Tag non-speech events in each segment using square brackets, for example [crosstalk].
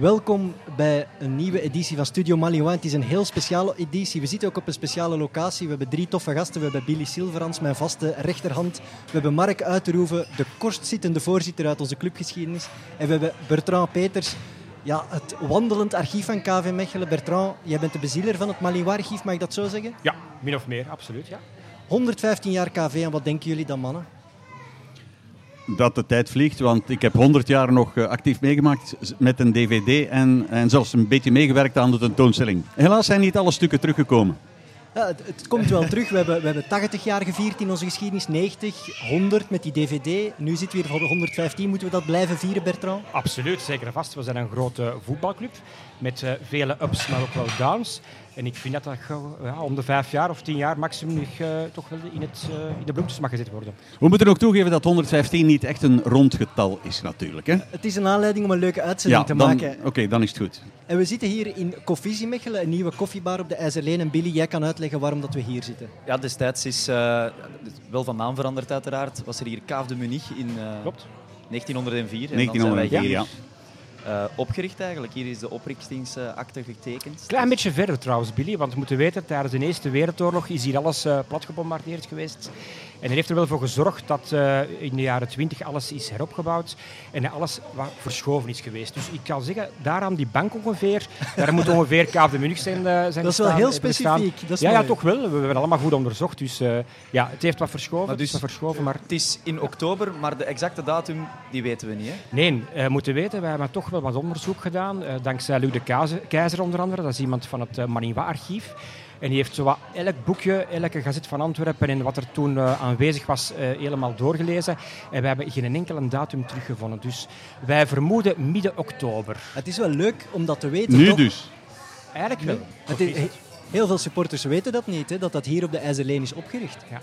Welkom bij een nieuwe editie van Studio Malinois. Het is een heel speciale editie. We zitten ook op een speciale locatie. We hebben drie toffe gasten. We hebben Billy Silverans, mijn vaste rechterhand. We hebben Mark Uiterhoeven, de kortzittende voorzitter uit onze clubgeschiedenis. En we hebben Bertrand Peters, ja, het wandelend archief van KV Mechelen. Bertrand, jij bent de bezieler van het Malinois-archief, mag ik dat zo zeggen? Ja, min of meer, absoluut. Ja. 115 jaar KV, en wat denken jullie dan, mannen? Dat de tijd vliegt, want ik heb 100 jaar nog eh, actief meegemaakt met een dvd en, en zelfs een beetje meegewerkt aan de tentoonstelling. Helaas zijn niet alle stukken teruggekomen. Ja, het, het, komt wel terug. We hebben, we hebben 80 jaar gevierd in onze geschiedenis, 90, 100 met die dvd. Nu zitten we hier voor 115. Moeten we dat blijven vieren, Bertrand? Absoluut, zeker en vast. We zijn een grote voetbalclub met uh, vele ups, maar ook wel downs. En ik vind dat dat ja, om de vijf jaar of tien jaar maximum uh, toch wel in, het, uh, in de bloempjes mag gezet worden. We moeten ook toegeven dat 115 niet echt een rond getal is natuurlijk. Hè? Het is een aanleiding om een leuke uitzending ja, te dan, maken. Oké, dan is het goed. En we zitten hier in Koffizie Mechelen, een nieuwe koffiebar op de IJzerleen. En Billy, jij kan uitleggen waarom dat we hier zitten. Ja, destijds is uh, wel van naam veranderd uiteraard. Was er hier Kaaf de Munich in Klopt. 1904. 1904, en ja. Uh, opgericht eigenlijk. Hier is de oprichtingsakte getekend. Klein beetje verder trouwens, Billy, want we moeten weten, tijdens de Eerste Wereldoorlog is hier alles uh, plat gebombardeerd geweest. En hij heeft er wel voor gezorgd dat uh, in de jaren 20 alles is heropgebouwd en alles wat verschoven is geweest. Dus ik kan zeggen, daar aan die bank ongeveer, daar moet ongeveer Kaaf de Munich zijn, zijn Dat is wel heel specifiek. Dat is ja, ja, toch wel. We hebben het allemaal goed onderzocht. Dus ja, het heeft wat verschoven. Maar dus, dus, wat verschoven maar... Het is in oktober, maar de exacte datum die weten we niet. Hè? Nee, we moeten weten, wij hebben toch wel wat onderzoek gedaan. Uh, dankzij Luc de Keizer, onder andere. Dat is iemand van het uh, Maninois-archief. En die heeft zowat elk boekje, elke gazet van Antwerpen en wat er toen uh, aanwezig was, helemaal doorgelezen. En we hebben geen enkele datum teruggevonden. Dus wij vermoeden midden oktober. Het is wel leuk om dat te weten. Nu toch? dus? Eigenlijk wel. Het is, heel veel supporters weten dat niet, hè, dat dat hier op de IJzerleen is opgericht. Ja.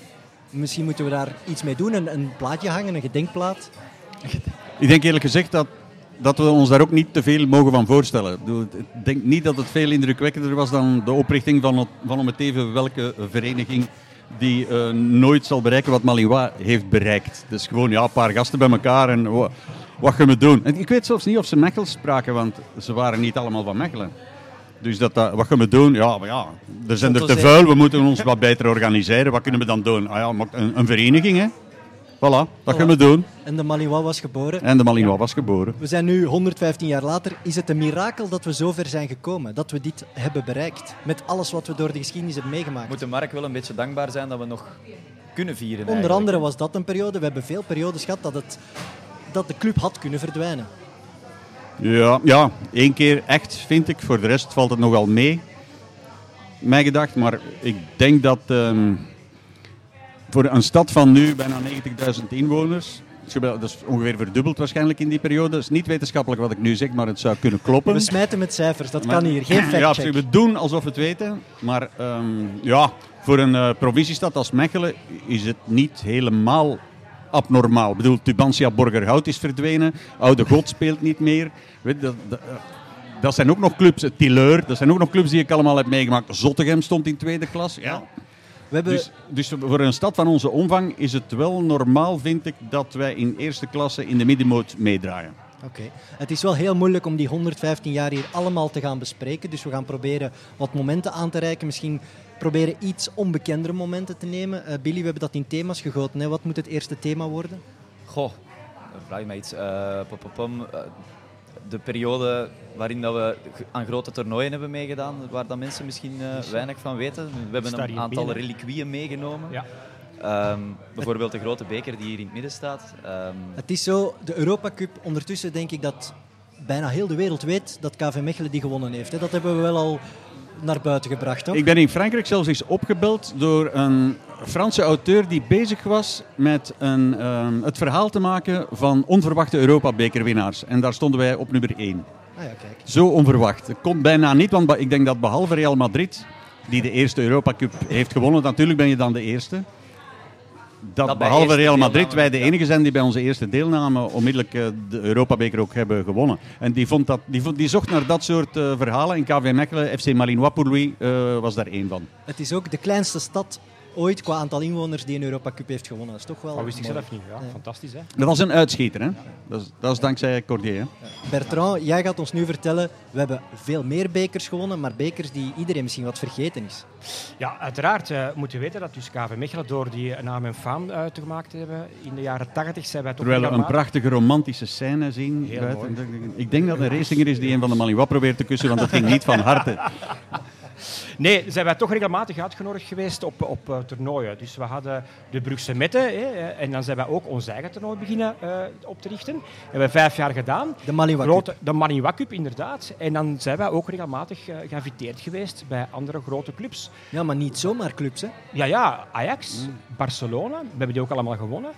Misschien moeten we daar iets mee doen, een, een plaatje hangen, een gedenkplaat. Ik denk eerlijk gezegd dat dat we ons daar ook niet te veel mogen van voorstellen. Ik denk niet dat het veel indrukwekkender was dan de oprichting van, het, van om het even welke vereniging die uh, nooit zal bereiken wat Malinois heeft bereikt. Dus gewoon ja, een paar gasten bij elkaar en wat, wat gaan we doen? En ik weet zelfs niet of ze Mechelen spraken, want ze waren niet allemaal van Mechelen. Dus dat, dat, wat gaan we doen? Ja, maar ja, er zijn er te veel, we moeten ons wat beter organiseren. Wat kunnen we dan doen? Ah ja, een, een vereniging, hè? Voilà, dat gaan we doen. En de Malinois was geboren. En de Malinois ja. was geboren. We zijn nu 115 jaar later. Is het een mirakel dat we zover zijn gekomen? Dat we dit hebben bereikt? Met alles wat we door de geschiedenis hebben meegemaakt. Moeten Mark wel een beetje dankbaar zijn dat we nog kunnen vieren. Onder eigenlijk. andere was dat een periode. We hebben veel periodes gehad dat, het, dat de club had kunnen verdwijnen. Ja, ja, één keer echt vind ik. Voor de rest valt het nog wel mee. Mij gedacht, maar ik denk dat... Um, voor een stad van nu bijna 90.000 inwoners. Dat is ongeveer verdubbeld waarschijnlijk in die periode. Dat is niet wetenschappelijk wat ik nu zeg, maar het zou kunnen kloppen. We smijten met cijfers, dat maar, kan hier. Geen fact Ja, we doen alsof we het weten. Maar um, ja, voor een uh, provinciestad als Mechelen is het niet helemaal abnormaal. Ik bedoel, Tubantia Borgerhout is verdwenen. Oude God speelt niet meer. Weet, dat, dat, dat zijn ook nog clubs. Tilleur, dat zijn ook nog clubs die ik allemaal heb meegemaakt. Zottegem stond in tweede klas. Ja. We hebben... dus, dus, voor een stad van onze omvang is het wel normaal, vind ik, dat wij in eerste klasse in de middenmoot meedraaien. Oké. Okay. Het is wel heel moeilijk om die 115 jaar hier allemaal te gaan bespreken. Dus we gaan proberen wat momenten aan te reiken. Misschien proberen iets onbekendere momenten te nemen. Uh, Billy, we hebben dat in thema's gegoten. Hè? Wat moet het eerste thema worden? Goh, vraag je mij iets. Uh, pom, pom, uh, de periode waarin dat we aan grote toernooien hebben meegedaan, waar dat mensen misschien uh, weinig van weten. We hebben een aantal binnen. reliquieën meegenomen. Ja. Um, bijvoorbeeld de grote beker die hier in het midden staat. Um, het is zo, de Europa Cup, ondertussen denk ik dat bijna heel de wereld weet dat KV Mechelen die gewonnen heeft. Hè. Dat hebben we wel al naar buiten gebracht. Toch? Ik ben in Frankrijk zelfs eens opgebeld door een Franse auteur die bezig was met een, um, het verhaal te maken van onverwachte Europa-bekerwinnaars. En daar stonden wij op nummer 1. Ah ja, kijk. Zo onverwacht. Het komt bijna niet, want ik denk dat behalve Real Madrid, die de eerste Europa Cup heeft gewonnen, natuurlijk ben je dan de eerste. Dat, Dat behalve Real Madrid wij de ja. enige zijn die bij onze eerste deelname onmiddellijk eh, de Europabeker ook hebben gewonnen. En die, vond dat, die, vond, die zocht naar dat soort eh, verhalen. En KV Mechelen, FC Malinois pour lui, eh, was daar één van. Het is ook de kleinste stad ooit qua aantal inwoners die een Europa Cup heeft gewonnen. Dat is toch wel. Dat wist ik zelf niet. Ja, Fantastisch, hè? Dat was een uitschieter, hè? Dat is, dat is dankzij Cordier. Hè? Bertrand, jij gaat ons nu vertellen, we hebben veel meer bekers gewonnen, maar bekers die iedereen misschien wat vergeten is. Ja, uiteraard uh, moet je weten dat dus KV Mechelen door die naam en faam uh, te gemaakt hebben in de jaren 80 zijn wij toch Terwijl we een prachtige romantische scène zien. Heel buiten. Ik denk dat een racinger is die een van de Malinois probeert te kussen, want dat ging niet van harte. [laughs] Nee, zijn wij toch regelmatig uitgenodigd geweest op, op eh, toernooien. Dus we hadden de Brugse Mette hè, eh, en dan zijn wij ook ons eigen toernooi beginnen eh, op te richten. Dat hebben we vijf jaar gedaan. De Cup. Grote, de Maniwa Cup, inderdaad. En dan zijn wij ook regelmatig eh, geïnviteerd geweest bij andere grote clubs. Ja, maar niet zomaar clubs, hè? Ja, ja, Ajax, Barcelona, we hebben die ook allemaal gewonnen.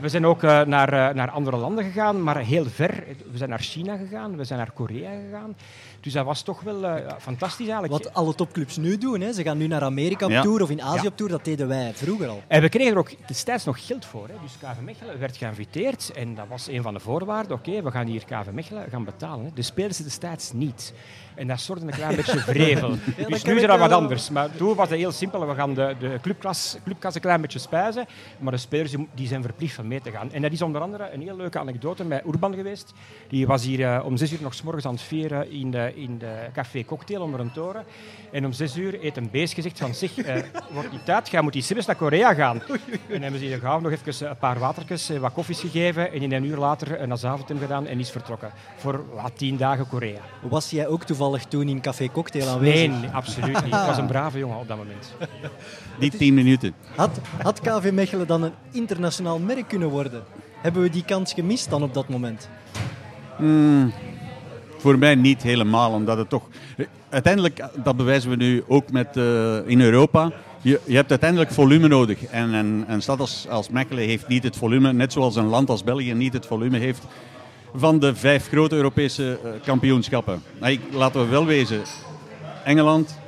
We zijn ook naar, naar andere landen gegaan, maar heel ver. We zijn naar China gegaan, we zijn naar Korea gegaan. Dus dat was toch wel eh, fantastisch eigenlijk. Wat alle topclubs nu doen. Hè. Ze gaan nu naar Amerika op Ja. tour of in Azië Ja. op tour. Dat deden wij vroeger al. En we kregen er ook destijds nog geld voor. Hè. Dus KV Mechelen werd geïnviteerd en dat was een van de voorwaarden. Oké, we gaan hier KV Mechelen gaan betalen. Hè. De spelers destijds niet. En dat zorgde een klein beetje vrevel. [laughs] dat dus nu is dat wat anders. Maar toen was het heel simpel. We gaan de, de clubklas, een klein beetje spuizen. Maar de spelers die, zijn verplicht van mee te gaan. En dat is onder andere een heel leuke anekdote met Urban geweest. Die was hier eh, om zes uur nog 's morgens aan het vieren in de, in de café Cocktail onder een toren. En om zes uur heeft een beest gezegd van zich, eh, [laughs] wordt niet tijd, jij moet die Sibis naar Korea gaan. En hebben ze hier gauw nog even een paar watertjes, eh, wat koffies gegeven en in een uur later een avondtem gedaan en is vertrokken. Voor wat, tien dagen Korea. Was jij ook toevallig toen in Café Cocktail aanwezig? Nee, nee, absoluut niet. Ik was een brave jongen op dat moment. Die tien minuten. Had, had KV Mechelen dan een internationaal merk kunnen worden? Hebben we die kans gemist dan op dat moment? Voor mij niet helemaal, omdat het toch... Uiteindelijk, dat bewijzen we nu ook met, eh, in Europa. Je, je hebt uiteindelijk volume nodig. En een, een stad als, als Mechelen heeft niet het volume, net zoals een land als België niet het volume heeft van de vijf grote Europese eh, kampioenschappen. Nou, laten we wel wezen, Engeland,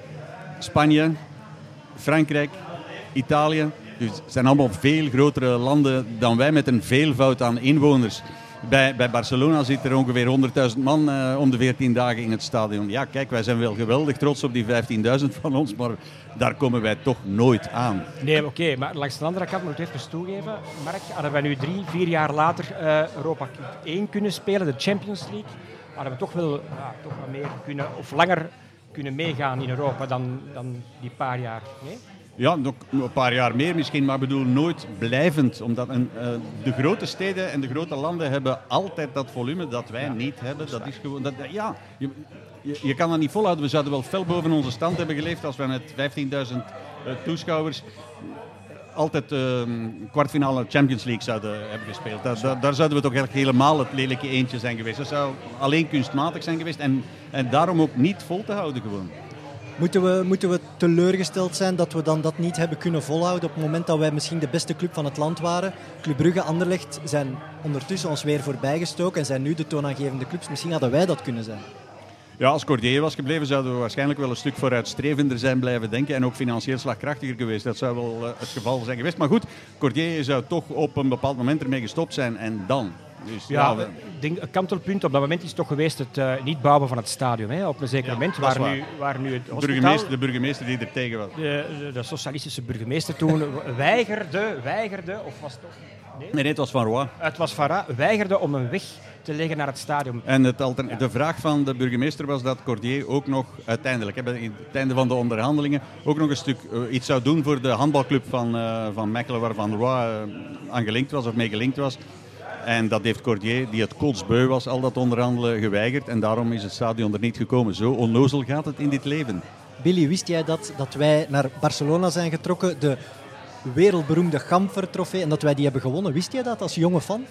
Spanje, Frankrijk, Italië. Dus het zijn allemaal veel grotere landen dan wij met een veelvoud aan inwoners. Bij, bij Barcelona zit er ongeveer 100.000 man eh, om de 14 dagen in het stadion. Ja, kijk, wij zijn wel geweldig trots op die 15.000 van ons, maar daar komen wij toch nooit aan. Nee, oké, maar langs de andere kant moet ik even toegeven. Mark, hadden wij nu drie, vier jaar later eh, Europa Cup 1 kunnen spelen, de Champions League, hadden we toch wel ja, toch wat meer kunnen, of langer kunnen meegaan in Europa dan, dan die paar jaar. Nee? Ja, nog een paar jaar meer misschien, maar ik bedoel nooit blijvend. Omdat een, eh, de grote steden en de grote landen hebben altijd dat volume dat wij niet hebben. Dat is gewoon, dat, ja, je, je, je kan dat niet volhouden. We zouden wel fel boven onze stand hebben geleefd als we met 15.000 eh, toeschouwers altijd eh, kwartfinale Champions League zouden hebben gespeeld. Da- da- daar zouden we toch eigenlijk helemaal het lelijke eentje zijn geweest. Dat zou alleen kunstmatig zijn geweest en, en daarom ook niet vol te houden gewoon. Moeten we, moeten we teleurgesteld zijn dat we dan dat niet hebben kunnen volhouden op het moment dat wij misschien de beste club van het land waren? Club Brugge, Anderlecht zijn ondertussen ons weer voorbijgestoken en zijn nu de toonaangevende clubs. Misschien hadden wij dat kunnen zijn. Ja, als Cordier was gebleven, zouden we waarschijnlijk wel een stuk vooruitstrevender zijn blijven denken en ook financieel slagkrachtiger geweest. Dat zou wel eh, het geval zijn geweest. Maar goed, Cordier zou toch op een bepaald moment ermee gestopt zijn en dan. Dus, Ja, ik denk, een kantelpunt op dat moment is toch geweest het eh, niet bouwen van het stadion. Hè. Op een zeker Ja, moment waar waar. nu, waar nu het hospitaal... burgemeester, de burgemeester die er tegen was. De, de, de socialistische burgemeester toen [laughs] weigerde, weigerde, of was het toch... Nee, het was Van Roy. het was Farah, weigerde om een weg te leggen naar het stadion. En het de vraag van de burgemeester was dat Cordier ook nog uiteindelijk, hè, bij het einde van de onderhandelingen, ook nog een stuk eh, iets zou doen voor de handbalclub van, eh, van Mechelen, waar Van Roy aan gelinkt was of mee gelinkt was. En dat heeft Cordier, die het kotsbeu was, al dat onderhandelen geweigerd. En daarom is het stadion er niet gekomen. Zo onnozel gaat het in dit leven. Billy, wist jij dat, dat wij naar Barcelona zijn getrokken, de wereldberoemde Gamper-trofee, en dat wij die hebben gewonnen? Wist jij dat als jonge fan?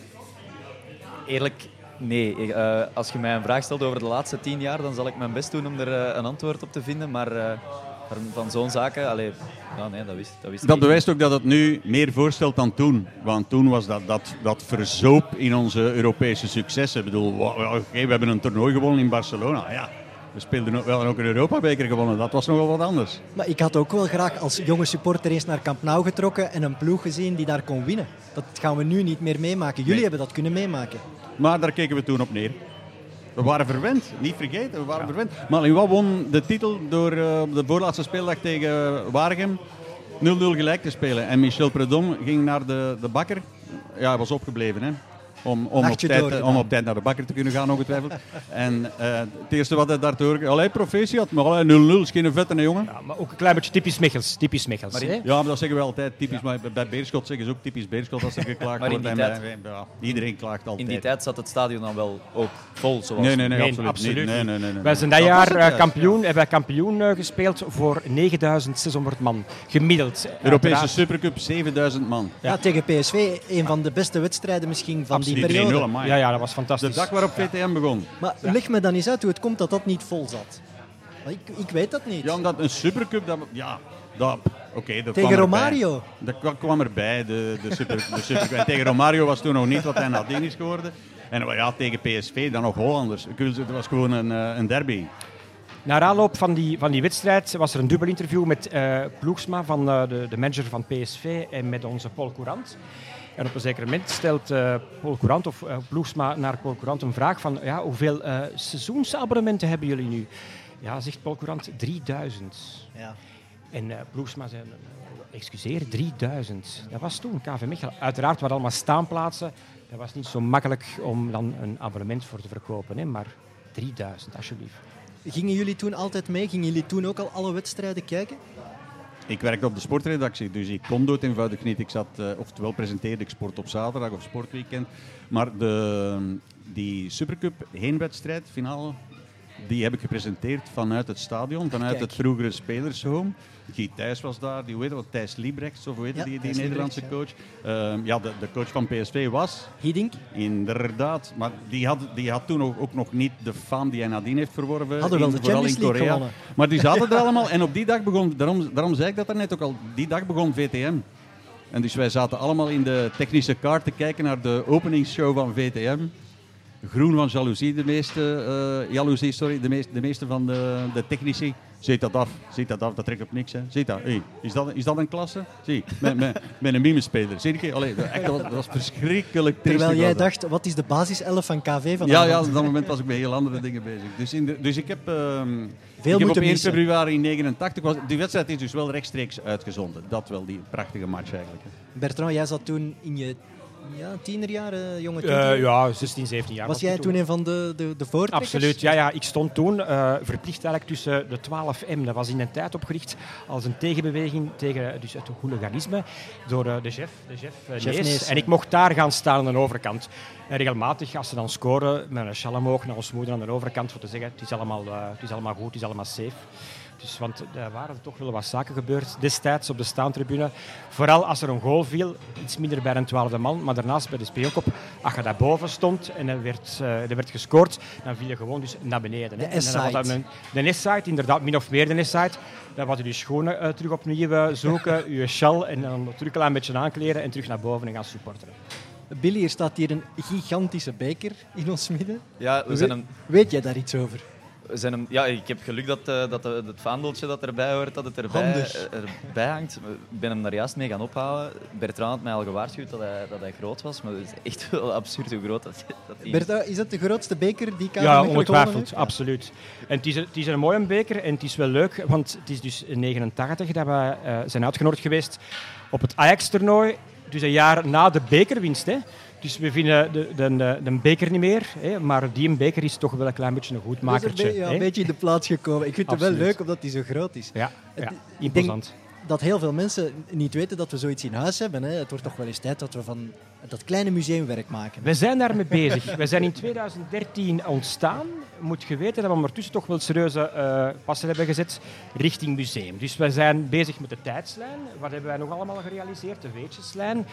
Eerlijk, nee. Eh, als je mij een vraag stelt over de laatste tien jaar, dan zal ik mijn best doen om er eh, een antwoord op te vinden. Maar eh, van- van zo'n zaken, allee, ja, nee, dat wist, dat wist ik Dat bewijst ook dat het nu meer voorstelt dan toen. Want toen was dat, dat, dat verzoop in onze Europese successen. Ik bedoel, we hebben een toernooi gewonnen in Barcelona. Ja, we speelden ook, wel ook een Europabeker gewonnen. Dat was nogal wat anders. Maar ik had ook wel graag als jonge supporter eens naar Camp Nou getrokken en een ploeg gezien die daar kon winnen. Dat gaan we nu niet meer meemaken. Jullie Nee. hebben dat kunnen meemaken. Maar daar keken we toen op neer. We waren verwend, niet vergeten, we waren verwend. Maar wat won de titel door eh, op de voorlaatste speeldag tegen Waregem. gelijk te spelen. En Michel Predom ging naar de, de bakker. Ja, hij was opgebleven, hè. Om, om, op tijd, om op tijd naar de bakker te kunnen gaan, ongetwijfeld. en uh, het eerste wat hij daar te horen... Allee, proficiat, maar 0-0 is geen vette, hè, jongen. Ja, maar ook een klein beetje typisch Michels. Typisch Michels maar, ja, maar dat zeggen we altijd. Typisch, ja. maar bij Beerschot zeggen ze ook typisch Beerschot als er geklaagd wordt. En tijd, ja, iedereen klaagt altijd. In die tijd zat het stadion dan wel ook vol, zoals... Nee, nee, nee, absoluut, absoluut nee, nee, nee, nee, Wij zijn dat, jaar uh, kampioen, hebben kampioen uh, gespeeld voor 9600 man. Gemiddeld. Europese Supercup, 7000 man. Ja, tegen PSV, een van de beste wedstrijden misschien van die periode. Ja, ja, dat was fantastisch. De dag waarop VTM begon. Maar leg me dan eens uit hoe het komt dat dat niet vol zat. Ik, ik weet dat niet. Ja, omdat een Supercup, dat, ja, dat, okay, dat Tegen Romario? Dat kwam erbij, de, de, super, de Supercup. En tegen Romario was toen nog niet wat hij nadien is geworden. En ja, tegen PSV dan nog Hollanders. Het was gewoon een, eh, een derby. Na aanloop van die, van die wedstrijd was er een dubbel interview met uh, Ploegsma, van, uh, de, de manager van PSV, en met onze Paul Courant. En op een zeker moment stelt uh, Paul Courant of uh, Ploegsma naar Paul Courant een vraag van ja, hoeveel uh, seizoensabonnementen hebben jullie nu? Ja, zegt Paul Courant 3000. Ja. En uh, Ploegsma zei, excuseer, 3000. Dat was toen KV Mechelen. Uiteraard waren allemaal staanplaatsen. Dat was niet zo makkelijk om dan een abonnement voor te verkopen, hè, maar 3000, alsjeblieft. Gingen jullie toen altijd mee? Gingen jullie toen ook al alle wedstrijden kijken? Ik werkte op de sportredactie, dus ik kon dood eenvoudig niet. Ik zat, uh, oftewel presenteerde ik sport op zaterdag of sportweekend. Maar de, die Supercup heenwedstrijd, finale, die heb ik gepresenteerd vanuit het stadion, vanuit Kijk. het vroegere spelershome. Guy Thijs was daar, die, hoe heet dat, Thijs Liebrechts, of hoe heet ja, die, die Nederlandse coach. Uh, ja, de, de, coach van PSV was... Hiddink. Inderdaad, maar die had, die had toen ook, ook nog niet de faam die hij nadien heeft verworven. Hadden wel de Champions League Korea. gewonnen. Maar die zaten er allemaal en op die dag begon, daarom, daarom zei ik dat net ook al, die dag begon VTM. En dus wij zaten allemaal in de technische kaart te kijken naar de openingsshow van VTM groen van jaloezie, de meeste, uh, jaloezie, sorry, de, meeste, de meeste van de, de technici. Ziet dat af, ziet dat af, dat trekt op niks. Hè. Ziet dat, hey, is, dat is dat een klasse? Zie, met, met, met een mimespeler. Zie je, Allee, echt, dat, was verschrikkelijk Terwijl jij dacht, wat is de basiself van KV van Ja, ja, op dat moment was ik met heel andere dingen bezig. Dus, in de, dus ik heb, uh, Veel ik heb op 1 februari 89, was, die wedstrijd is dus wel rechtstreeks uitgezonden. Dat wel, die prachtige match eigenlijk. Bertrand, jij zat toen in je ja, tienerjaren, jonge uh, Ja, 16, 17 jaar. Was, jij toen een van de, de, de voortrekkers? Absoluut, ja, ja. Ik stond toen uh, verplicht eigenlijk tussen de 12M. Dat was in een tijd opgericht als een tegenbeweging tegen dus het hooliganisme door uh, de chef, de chef, chef Nees. Nees. En ik mocht daar gaan staan aan de overkant. En regelmatig, als ze dan scoren, met een omhoog naar ons moeder aan de overkant voor te zeggen het is allemaal, het is allemaal goed, het is allemaal safe. Dus, want er waren toch wel wat zaken gebeurd destijds op de staantribune. Vooral als er een goal viel, iets minder bij een twaalfde man, maar daarnaast bij de speelkop, als je daar boven stond en er werd, uh, er werd gescoord, dan viel je gewoon dus naar beneden. Hè. De S-side. De S-side, inderdaad, min of meer de S-side. Dan was je je schoenen uh, terug opnieuw uh, zoeken, [laughs] je shal en dan terug een beetje aankleden en terug naar boven en gaan supporteren. Billy, er staat hier een gigantische beker in ons midden. Ja, we zijn een... Weet jij daar iets over? Zijn hem, ja, ik heb geluk dat, uh, dat het vaandeltje dat erbij hoort, dat het erbij, erbij hangt. Ik ben hem daar juist mee gaan ophalen. Bertrand had mij al gewaarschuwd dat hij, dat hij groot was, maar het is echt wel absurd hoe groot dat, dat is. Bertrand, is dat de grootste beker die KV Ja, ongetwijfeld, absoluut. En het is, het is een mooie beker en het is wel leuk, want het is dus in 89 dat we uh, zijn uitgenodigd geweest op het Ajax-toernooi. Dus een jaar na de bekerwinst. Hè. Dus we vinden de, de, de, beker niet meer, hè, maar die beker is toch wel een klein beetje een goed makertje. Is er een, ja, een beetje in de plaats gekomen. Ik vind het wel leuk omdat die zo groot is. Ja, ja imposant dat heel veel mensen niet weten dat we zoiets in huis hebben. Hè. Het wordt toch wel eens tijd dat we van dat kleine museumwerk maken. We zijn daarmee bezig. We zijn in 2013 ontstaan. Moet je weten dat we ondertussen toch wel serieuze uh, passen hebben gezet richting museum. Dus we zijn bezig met de tijdslijn. Wat hebben wij nog allemaal gerealiseerd? De weetjeslijn.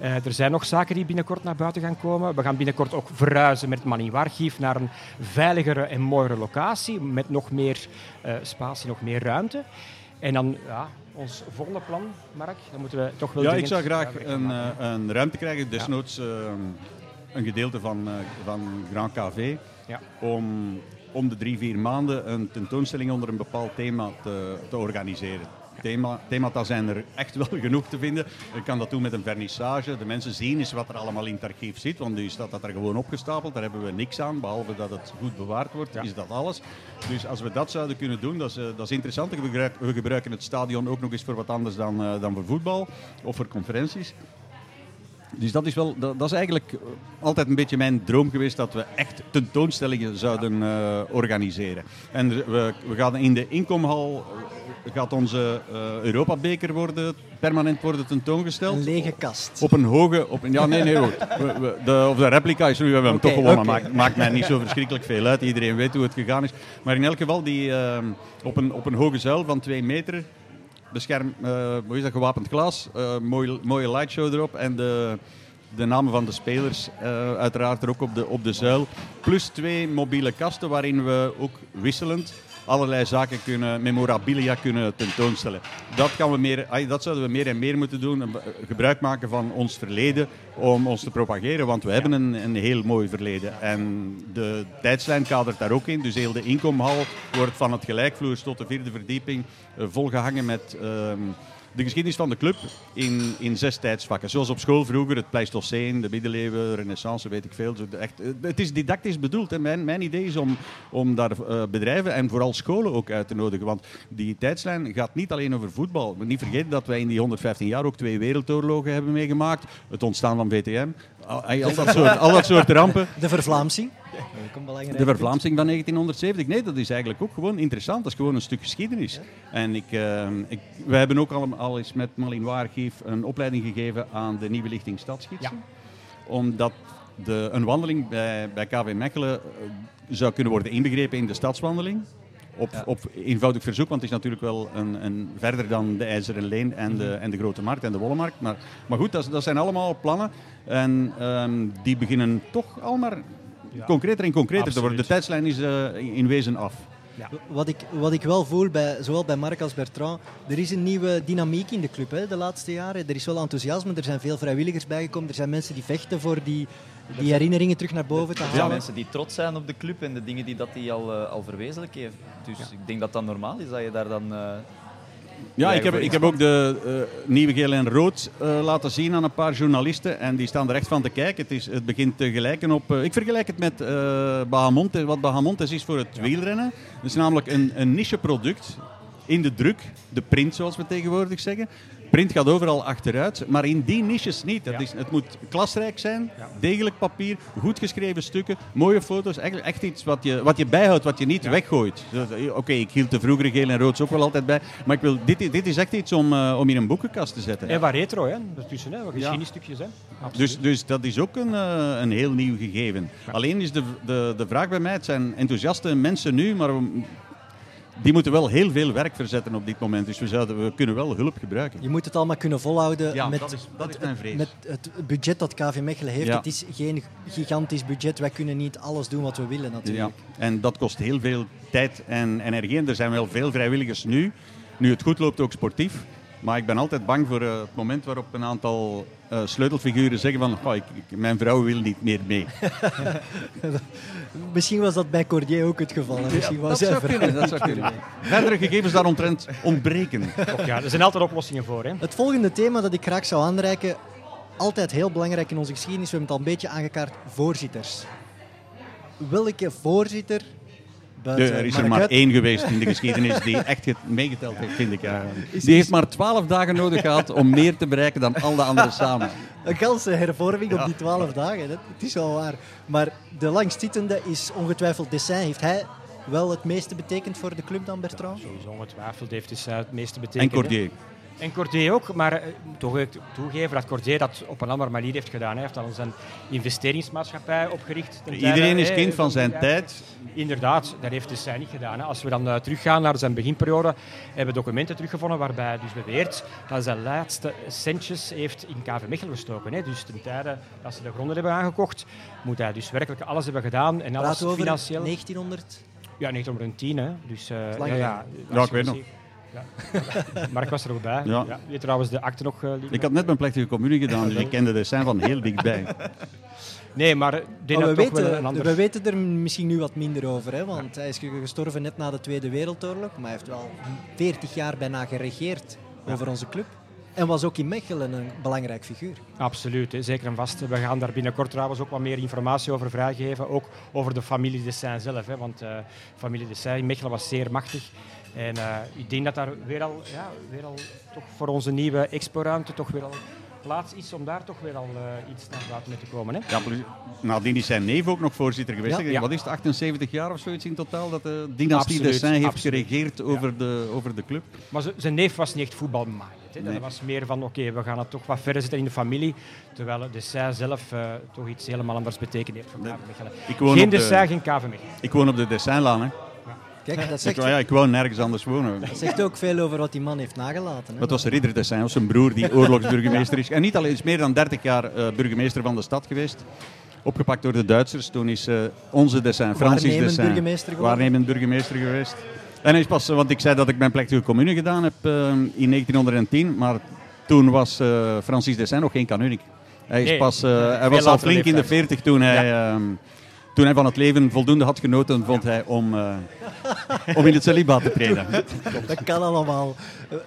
Uh, er zijn nog zaken die binnenkort naar buiten gaan komen. We gaan binnenkort ook verhuizen met het Maniewarchief naar een veiligere en mooiere locatie. Met nog meer uh, spatie, nog meer ruimte. En dan ja, ons volgende plan, Mark, dan moeten we toch wel... Ja, ik zou graag een, uh, een ruimte krijgen, desnoods uh, een gedeelte van, uh, van Grand KV, ja. om om de drie, vier maanden een tentoonstelling onder een bepaald thema te, te organiseren. Thema, themata zijn er echt wel genoeg te vinden. Je kan dat doen met een vernissage. De mensen zien eens wat er allemaal in het archief zit, want nu staat dat er gewoon opgestapeld. Daar hebben we niks aan, behalve dat het goed bewaard wordt, is dat alles. Dus als we dat zouden kunnen doen, dat is, uh, dat is interessant. We gebruiken, we gebruiken het stadion ook nog eens voor wat anders dan, uh, dan voor voetbal of voor conferenties. Dus dat is, wel, dat, dat, is eigenlijk altijd een beetje mijn droom geweest dat we echt tentoonstellingen zouden uh, organiseren. En we, we gaan in de inkomhal gaat onze uh, Europabeker worden, permanent worden tentoongesteld. Een lege kast. Op een hoge... Op een, ja, nee, nee. [laughs] We, we, de, of de replica is nu, we hebben hem okay, toch gewonnen. Okay. Maakt, maakt mij niet zo verschrikkelijk veel uit. Iedereen weet hoe het gegaan is. Maar in elk geval, die, uh, op, een, op een hoge zuil van twee meter bescherm, uh, hoe is dat, gewapend glas, uh, mooie, mooie lightshow erop en de, de namen van de spelers uh, uiteraard er ook op de, op de zuil. Plus twee mobiele kasten waarin we ook wisselend allerlei zaken kunnen, memorabilia kunnen tentoonstellen. Dat, gaan we meer, dat zouden we meer en meer moeten doen. Gebruik maken van ons verleden om ons te propageren. Want we hebben een, een heel mooi verleden. En de tijdslijn kadert daar ook in. Dus heel de inkomhal wordt van het gelijkvloers tot de vierde verdieping uh, volgehangen met... Uh, de geschiedenis van de club in, in zes tijdsvakken. Zoals op school vroeger, het Pleistoceen, de middeleeuwen, renaissance, weet ik veel. Echt, het is didactisch bedoeld. Mijn, mijn idee is om, om daar uh, bedrijven en vooral scholen ook uit te nodigen. Want die tijdslijn gaat niet alleen over voetbal. Niet vergeten dat wij in die 115 jaar ook twee wereldoorlogen hebben meegemaakt. Het ontstaan van VTM. Al, al, dat, soort, al dat soort rampen. De vervlaamsing. De vervlaamsing van 1970. Nee, dat is eigenlijk ook gewoon interessant. Dat is gewoon een stuk geschiedenis. En ik, uh, ik, wij hebben ook al, al eens met Malinois Archief een opleiding gegeven aan de Nieuwe Lichting Stadsgidsen. Ja. Omdat de, een wandeling bij, bij KV Mechelen uh, zou kunnen worden inbegrepen in de stadswandeling. Op, ja. op, eenvoudig verzoek, want het is natuurlijk wel een, een verder dan de IJzeren Leen en de, en de Grote Markt en de Wollemarkt. Maar, maar goed, dat, dat zijn allemaal plannen. En um, die beginnen toch allemaal ja. concreter en concreter Absoluut. te worden. De tijdslijn is uh, in wezen af. Ja. Wat, ik, wat ik wel voel, bij, zowel bij Marc als Bertrand, er is een nieuwe dynamiek in de club hè, de laatste jaren. Er is wel enthousiasme, er zijn veel vrijwilligers bijgekomen, er zijn mensen die vechten voor die, die herinneringen terug naar boven te halen. Ja, mensen die trots zijn op de club en de dingen die dat die al, uh, al verwezenlijk heeft. Dus ja. ik denk dat dat normaal is, dat je daar dan... Uh, ja, ik heb, ik heb ook de uh, nieuwe geel en rood uh, laten zien aan een paar journalisten. En die staan er echt van te kijken. Het, is, het begint te gelijken op... Uh, ik vergelijk het met Bahamontes, wat Bahamontes is voor het ja. wielrennen. Het is namelijk een, een niche product in de druk, de print zoals we tegenwoordig zeggen. Print gaat overal achteruit, maar in die niches niet. Dat ja. is, het moet klasrijk zijn, ja. degelijk papier, goed geschreven stukken, mooie foto's. Eigenlijk echt iets wat je, wat je bijhoudt, wat je niet ja. weggooit. Oké, okay, ik hield de vroegere geel en rood ook wel altijd bij. Maar ik wil, dit, dit is echt iets om, uh, om in een boekenkast te zetten. En wat retro, hè? Daartussen, hè? Wat geschiedenisstukjes. Hè? Dus, dus dat is ook een, uh, een heel nieuw gegeven. Alleen is de, de, de vraag bij mij, het zijn enthousiaste mensen nu, maar die moeten wel heel veel werk verzetten op dit moment. Dus we, zouden, we kunnen wel hulp gebruiken. Je moet het allemaal kunnen volhouden ja, met, dat is, dat is mijn vrees. met het budget dat KV Mechelen heeft. Ja. Het is geen gigantisch budget. Wij kunnen niet alles doen wat we willen natuurlijk. Ja. En dat kost heel veel tijd en energie. En er zijn wel veel vrijwilligers nu. Nu het goed loopt, ook sportief. Maar ik ben altijd bang voor uh, het moment waarop een aantal uh, sleutelfiguren zeggen van oh, ik, ik, mijn vrouw wil niet meer mee. [laughs] Misschien was dat bij Cordier ook het geval. Misschien ja, was dat, zou kunnen, dat zou kunnen. Verdere gegevens daaromtrent ontbreken. Ja, er zijn altijd oplossingen voor. Hè? Het volgende thema dat ik graag zou aanreiken, altijd heel belangrijk in onze geschiedenis, we hebben het al een beetje aangekaart, voorzitters. Welke voorzitter de, er is er maar één geweest in de geschiedenis die echt meegeteld heeft, vind ik. Ja. Die heeft maar twaalf dagen nodig gehad om meer te bereiken dan al de anderen [laughs] samen. Een ganse hervorming ja. op die twaalf dagen, het is wel waar. Maar de langstzittende is ongetwijfeld Dessin. Heeft hij wel het meeste betekend voor de club dan, Bertrand? Ja, sowieso ongetwijfeld heeft hij het meeste betekend. En Cordier. En Cordier ook, maar toch ik toegeven dat Cordier dat op een andere manier heeft gedaan. Hij heeft al zijn investeringsmaatschappij opgericht. Iedereen tijde, is kind van zijn tijd. Inderdaad, dat heeft dus zij niet gedaan. Hè. Als we dan uh, teruggaan naar zijn beginperiode, hebben we documenten teruggevonden waarbij hij dus beweert dat hij zijn laatste centjes heeft in KV Mechelen gestoken. Hè. Dus ten tijde dat ze de gronden hebben aangekocht, moet hij dus werkelijk alles hebben gedaan. En alles over financieel. 1900? Ja, 1910. Hè. Dus, uh, ja, ja, ja, ik weet nog. Ja. [laughs] Mark was er ook bij. Ja. Ja. Weet trouwens de akte nog? Uh, ik had net mijn plechtige communie gedaan, dus ik kende de zijn van heel dichtbij. [laughs] Nee, maar, we, toch wel een weten, ander... we weten er misschien nu wat minder over. Hè, want hij is gestorven net na de Tweede Wereldoorlog. Maar hij heeft wel 40 jaar bijna geregeerd over onze club. En was ook in Mechelen een belangrijk figuur. Absoluut, hè. zeker en vast. We gaan daar binnenkort trouwens ook wat meer informatie over vrijgeven. Ook over de familie Dessin zelf. Hè, want uh, familie Dessin in Mechelen was zeer machtig. En uh, ik denk dat daar weer al, ja, weer al toch voor onze nieuwe expo-ruimte toch weer al plaats is om daar toch weer al uh, iets naar buiten mee te komen. Hè? Ja, nadien is zijn neef ook nog voorzitter geweest. Ja. Wat is het, 78 jaar of zoiets in totaal dat de dynastie Dessin heeft absoluut. geregeerd over, ja. de, over de club? Maar zijn neef was niet echt voetbalmaaid. Nee. Dat was meer van, oké, okay, we gaan het toch wat verder zitten in de familie. Terwijl Dessin zelf uh, toch iets helemaal anders betekend heeft voor KV Mechelen. Geen Dessin, geen KV Mechelen. Ik woon op de Dessinlaan, hè. Kijk, dat zegt, ik, ja, ik woon nergens anders wonen. Dat zegt ook veel over wat die man heeft nagelaten. Hè? Dat was Ridder Dessin, was zijn broer die oorlogsburgemeester is. En niet alleen, is meer dan 30 jaar uh, burgemeester van de stad geweest. Opgepakt door de Duitsers. Toen is uh, onze Dessin, Francis waarnemend Dessin, burgemeester waarnemend burgemeester geweest. En hij is pas, want ik zei dat ik mijn plechtige commune gedaan heb uh, in 1910, maar toen was Francis Dessin nog geen kanunik. Hij, is nee, pas, hij was al flink in de 40 toen hij... Ja. Toen hij van het leven voldoende had genoten, vond hij om, uh, om in het celibaat te treden. Dat kan allemaal.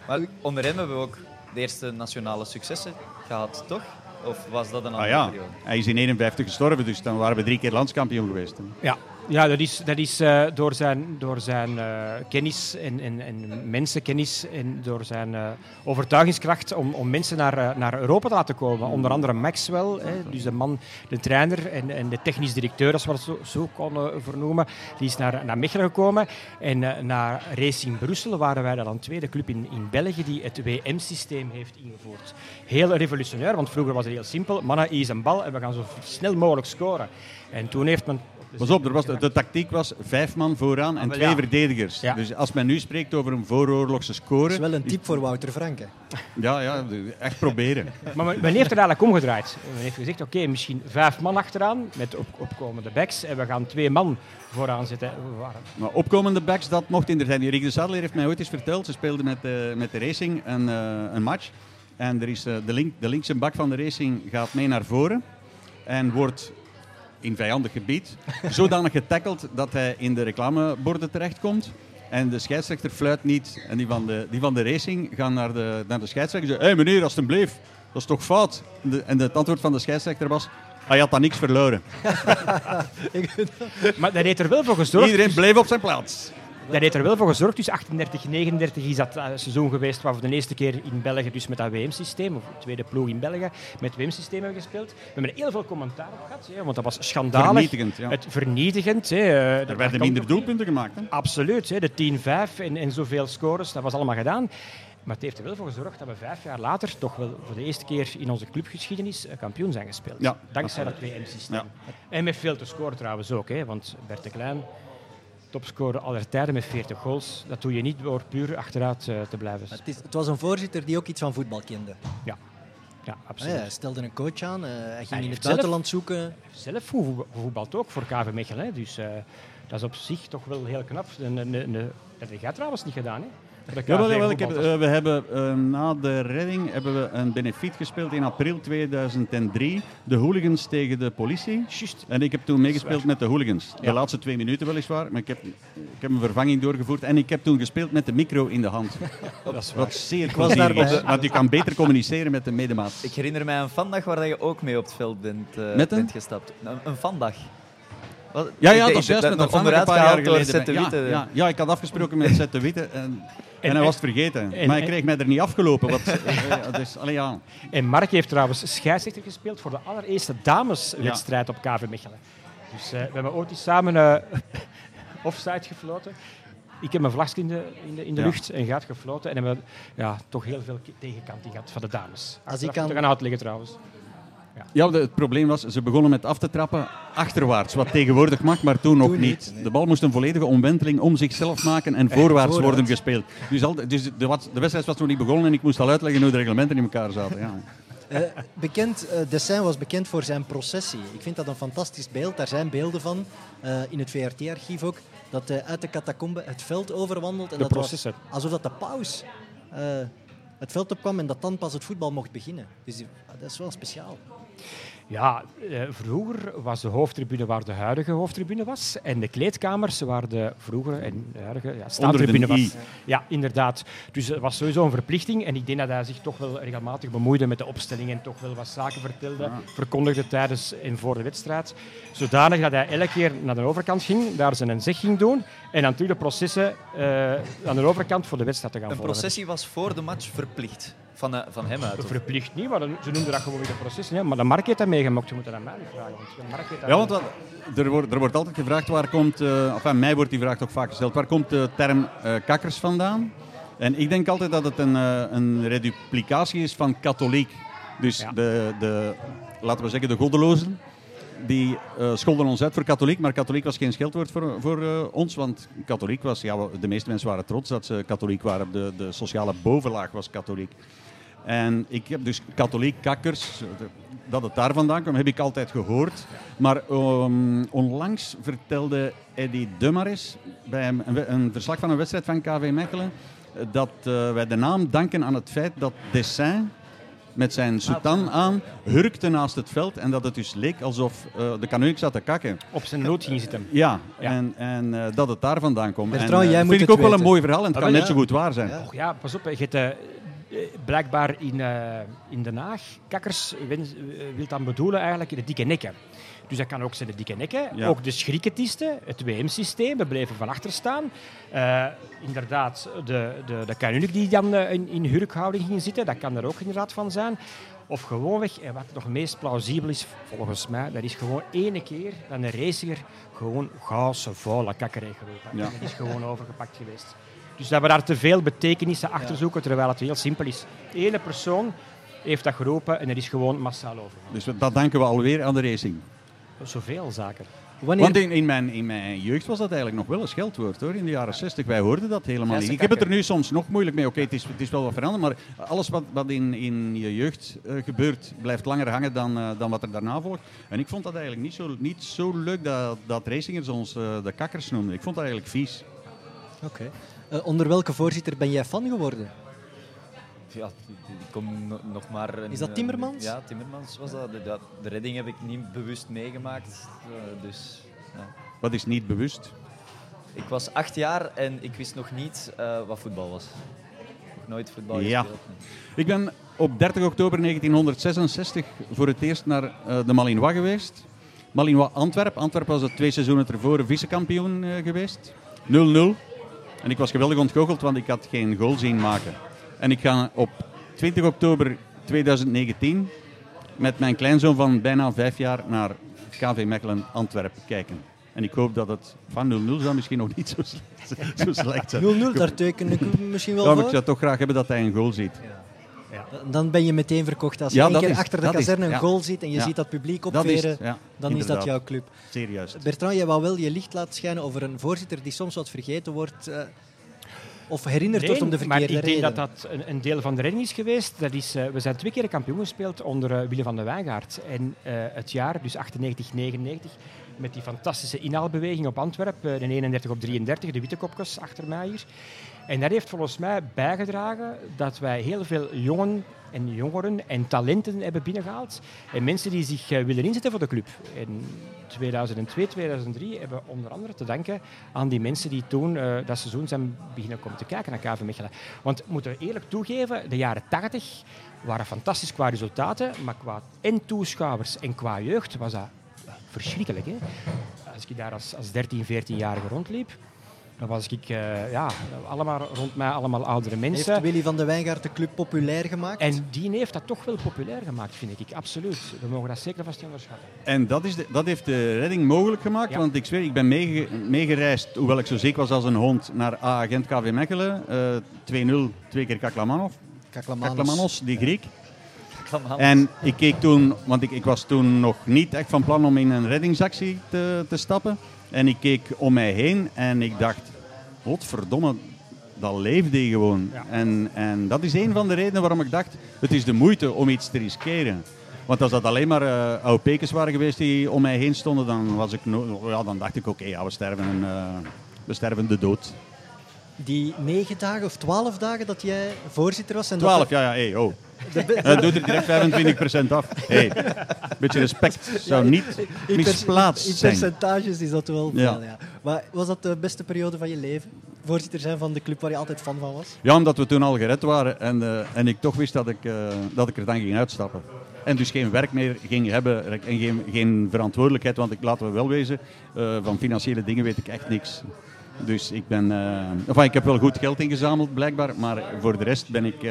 Maar onder hem hebben we ook de eerste nationale successen gehad, toch? Of was dat een andere ah, ja. periode? Hij is in 51 gestorven, dus dan waren we drie keer landskampioen geweest. Ja, ja, dat is, dat is uh, door zijn, door zijn uh, kennis en, en, en, mensenkennis en door zijn uh, overtuigingskracht om, om mensen naar, naar Europa te laten komen. Onder andere Maxwell, hè, dus de man, de trainer en, en de technisch directeur, als we dat zo, zo konden vernoemen, die is naar, naar Mechelen gekomen. En naar Racing Brussel waren wij dan tweede club in, in België die het WM-systeem heeft ingevoerd. Heel revolutionair, want vroeger was het heel simpel. Mannen, is een bal en we gaan zo snel mogelijk scoren. En toen heeft men Pas op, er was, de tactiek was vijf man vooraan en twee verdedigers. Ja. Dus als men nu spreekt over een vooroorlogse score... Dat is wel een tip voor Wouter Franke. Ja, ja, echt proberen. [laughs] maar men heeft er eigenlijk omgedraaid. Men heeft gezegd, oké, okay, misschien vijf man achteraan met op, opkomende backs en we gaan twee man vooraan zitten. Maar opkomende backs, dat mocht in de tijd. Rick de Sadler heeft mij ooit eens verteld, ze speelden met, uh, met de Racing een, uh, een match. En er is, uh, de, link, de linkse bak van de Racing gaat mee naar voren en wordt in vijandig gebied, zodanig getackeld dat hij in de reclameborden terechtkomt. En de scheidsrechter fluit niet. En die van de, die van de racing gaan naar de, naar de scheidsrechter en zeggen: Hé hey meneer, alstublieft, dat is toch fout? En, de, en het antwoord van de scheidsrechter was: Hij had dan niks verloren. [laughs] [laughs] maar dat heeft er wel voor gezorgd. Iedereen bleef op zijn plaats. Dat heeft er wel voor gezorgd. Dus 38, 39 is dat uh, seizoen geweest waar we de eerste keer in België dus met dat WM-systeem, of de tweede ploeg in België, met het WM-systeem hebben gespeeld. We hebben er heel veel commentaar op gehad, hè, want dat was schandalig. Vernietigend, ja. Het vernietigend. Hè, uh, er werden minder doelpunten gemaakt. Hè? Absoluut. Hè, de 10-5 en, en zoveel scores, dat was allemaal gedaan. Maar het heeft er wel voor gezorgd dat we vijf jaar later toch wel voor de eerste keer in onze clubgeschiedenis kampioen zijn gespeeld. Ja, Dankzij dat WM-systeem. Ja. En met veel te scoren trouwens ook, hè, want Bert de Klein topscorer aller tijden met 40 goals. Dat doe je niet door puur achteruit uh, te blijven. Het, is, het, was een voorzitter die ook iets van voetbal kende. Ja, ja absoluut. hij stelde een coach aan, uh, hij ging hij in het buitenland zelf, zoeken. Zelf voetbalt ook voor KV Mechelen. Dus uh, dat is op zich toch wel heel knap. En, en, en, dat heb jij trouwens niet gedaan. Hè? Jawel, jawel, ik heb, uh, we hebben uh, na de redding hebben we een benefiet gespeeld in april 2003. De hooligans tegen de politie. Just. En ik heb toen meegespeeld met de hooligans. De laatste twee minuten weliswaar, maar ik heb, ik heb een vervanging doorgevoerd. En ik heb toen gespeeld met de micro in de hand. [laughs] dat is Wat zeer plezierig is, want je kan beter communiceren met de medemaat. Ik herinner mij een vandag waar je ook mee op het veld bent, uh, met een? bent gestapt. Een, een vandag. Ja, ja, dat is juist met een onderuit een paar jaar geleden. Ja, ja, ja, ik had afgesproken met Zet de Witte. En en, en hij was het vergeten. En, maar hij kreeg mij er niet afgelopen. Wat, [laughs] dus, allee, ja. En Mark heeft trouwens scheidsrechter gespeeld voor de allereerste dameswedstrijd ja. op KV Mechelen. Dus uh, we hebben ooit eens samen uh, [laughs] offside gefloten. Ik heb mijn vlagje in de, in de, in de ja. lucht en gaat gefloten. En hebben ja, toch heel veel tegenkanting gehad van de dames. Als ik kan... gaan uitleggen trouwens. Ja. ja, het probleem was, ze begonnen met af te trappen achterwaarts, wat tegenwoordig mag, maar toen, nog niet. De bal moest een volledige omwenteling om zichzelf maken en voorwaarts, worden gespeeld. Dus, al, dus de, de, wedstrijd was nog niet begonnen en ik moest al uitleggen hoe de reglementen in elkaar zaten. Ja. Uh, bekend, uh, Dessin was bekend voor zijn processie. Ik vind dat een fantastisch beeld. Daar zijn beelden van uh, in het VRT-archief ook. Dat hij uit de catacombe het veld overwandelt. En de dat processen. Was alsof dat de paus het veld opkwam en dat dan pas het voetbal mocht beginnen. Dus dat is wel speciaal. Ja, eh, vroeger was de hoofdtribune waar de huidige hoofdtribune was. En de kleedkamers waar de vroegere en de huidige ja, staantribune was. Ja, inderdaad. Dus het was sowieso een verplichting. En ik denk dat hij zich toch wel regelmatig bemoeide met de opstelling en toch wel wat zaken vertelde, verkondigde tijdens en voor de wedstrijd. Zodanig dat hij elke keer naar de overkant ging, daar zijn zeg ging doen. En natuurlijk de processen uh, aan de overkant voor de wedstrijd te gaan volgen. Een processie was voor de match verplicht? Van, uh, van hem uit? Verplicht niet, maar ze noemden dat gewoon weer de processen. Ja. Maar de Mark heeft dat meegemaakt, je moet dat aan mij vragen. Want ja, want wat, er, wordt, er wordt altijd gevraagd waar komt, uh, enfin, mij wordt die vraag toch vaak gesteld, waar komt de term uh, kakkers vandaan? En ik denk altijd dat het een, een reduplicatie is van katholiek. Dus ja. de, de, laten we zeggen, de goddelozen die uh, scholden ons uit voor katholiek, maar katholiek was geen scheldwoord voor, voor uh, ons, want katholiek was, ja, de meeste mensen waren trots dat ze katholiek waren. De, de sociale bovenlaag was katholiek. En ik heb dus katholiek kakkers, dat het daar vandaan kwam, heb ik altijd gehoord. Maar um, onlangs vertelde Eddie Dumaris bij een, een, verslag van een wedstrijd van KV Mechelen dat uh, wij de naam danken aan het feit dat Dessin met zijn soutan aan, hurkte naast het veld en dat het dus leek alsof uh, de kanuik zat te kakken. Op zijn noot ging zitten. Ja, ja. en, en uh, dat het daar vandaan komt. En, uh, jij vind ik ook wel een mooi verhaal en het ah, kan net zo goed waar zijn. Ja, ja pas op, je hebt, blijkbaar in, in Den Haag, kakkers wil dan bedoelen eigenlijk de dikke nekken. Dus dat kan ook zijn de dikke nekken. Ook de schrikketisten, het WM-systeem, we bleven van achter staan. Uh, inderdaad, de, de, de kanunik die dan in, in hurkhouding ging zitten, dat kan er ook inderdaad van zijn. Of gewoonweg, en wat nog meest plausibel is, volgens mij, dat is gewoon ene keer dat een racer gewoon gauwse vuile kakkerij geroepen ja. Dat is gewoon overgepakt geweest. Dus dat we daar te veel betekenissen achter zoeken, terwijl het heel simpel is. Ene persoon heeft dat geroepen en er is gewoon massaal over. Dus dat danken we alweer aan de racing. Zoveel zaken. Wanneer... Want in, in, mijn, in mijn jeugd was dat eigenlijk nog wel een scheldwoord hoor. In de jaren 60. Wij hoorden dat helemaal niet. Ik heb het er nu soms nog moeilijk mee. Oké, het, is, het is wel wat veranderd. Maar alles wat, wat in, in je jeugd uh, gebeurt, blijft langer hangen dan, uh, dan wat er daarna volgt. En ik vond dat eigenlijk niet zo, niet zo leuk dat, dat racingers ons uh, de kakkers noemden. Ik vond dat eigenlijk vies. Oké. Okay. Onder welke voorzitter ben jij fan geworden? ja, ik kom nog maar... Een, is dat Timmermans? ja, Timmermans was dat. De, de, redding heb ik niet bewust meegemaakt. Uh, dus, ja. Wat is niet bewust? Ik was acht jaar en ik wist nog niet uh, wat voetbal was. Nog nooit voetbal ja. gespeeld. Ik ben op 30 oktober 1966 voor het eerst naar uh, de Malinois geweest. Malinois Antwerp. Antwerp was het twee seizoenen tevoren vicekampioen geweest. 0-0. En ik was geweldig ontgoocheld, want ik had geen goal zien maken. En ik ga op 20 oktober 2019 met mijn kleinzoon van bijna vijf jaar naar KV Mechelen Antwerpen kijken. En ik hoop dat het van 0-0 zou misschien nog niet zo slecht, [laughs] zo slecht zijn. [laughs] 0-0, daar teken ik misschien wel ja, voor. ik zou toch graag hebben dat hij een goal ziet. Ja. Ja. Dan ben je meteen verkocht. Als je ja, een keer is, achter de kazerne een goal ziet en je ziet dat publiek opveren, dat dan is dat jouw club. Serieus. Bertrand, jij wou wel je licht laten schijnen over een voorzitter die soms wat vergeten wordt. Uh, of herinnerd nee, wordt om de verkeerde maar ik denk dat dat een, een, deel van de redding is geweest. Dat is, uh, we zijn twee keer kampioen gespeeld onder uh, Willem van de Wijngaard. En uh, het jaar, dus 98, 99, met die fantastische inhaalbeweging op Antwerpen, de 31 op 33, de witte kopjes achter mij hier. En dat heeft volgens mij bijgedragen dat wij heel veel jongen en jongeren en talenten hebben binnengehaald. En mensen die zich uh, willen inzetten voor de club. In 2002, 2003 hebben we onder andere te danken aan die mensen die toen uh, dat seizoen zijn beginnen komen te kijken naar KV Mechelen. Want moeten we eerlijk toegeven, de jaren 80 waren fantastisch qua resultaten, maar qua en toeschouwers en qua jeugd was dat verschrikkelijk. Hè? Als ik daar als, als 13, 14-jarige rondliep, dan was ik, uh, ja, allemaal rond mij allemaal oudere mensen. Heeft Willy van de Wijngaard de club populair gemaakt? En die heeft dat toch wel populair gemaakt, vind ik. Absoluut. We mogen dat zeker vast niet onderschatten. En dat, is de, dat heeft de redding mogelijk gemaakt. Ja. Want ik zweer, ik ben meegereisd, hoewel ik zo zeker was als een hond, naar A-agent KV Mechelen. Uh, 2-0, twee keer Kaklamanos. Kaklamanos, die Griek. En ik keek toen, want ik, ik was toen nog niet echt van plan om in een reddingsactie te, te stappen. En ik keek om mij heen en ik dacht, godverdomme, dat leefde gewoon. En, en dat is een van de redenen waarom ik dacht, het is de moeite om iets te riskeren. Want als dat alleen maar uh, oude pekers waren geweest die om mij heen stonden, dan, was ik no ja, dan dacht ik, oké, ja, we, sterven, uh, we sterven de dood. Die negen dagen of twaalf dagen dat jij voorzitter was. En twaalf, dat ja, ja, hey, oh. [laughs] Dat doet er direct 25% af. Hey, beetje respect zou niet misplaatst zijn. In percentages is dat wel ja. ja. Maar was dat de beste periode van je leven? Voorzitter zijn van de club waar je altijd fan van was? Ja, omdat we toen al gered waren en, uh, en ik toch wist dat ik, uh, dat ik er dan ging uitstappen. En dus geen werk meer ging hebben en geen, geen verantwoordelijkheid. Want ik, laten we wel wezen, uh, van financiële dingen weet ik echt niks. Dus ik ben... enfin, ik heb wel goed geld ingezameld blijkbaar, maar voor de rest ben ik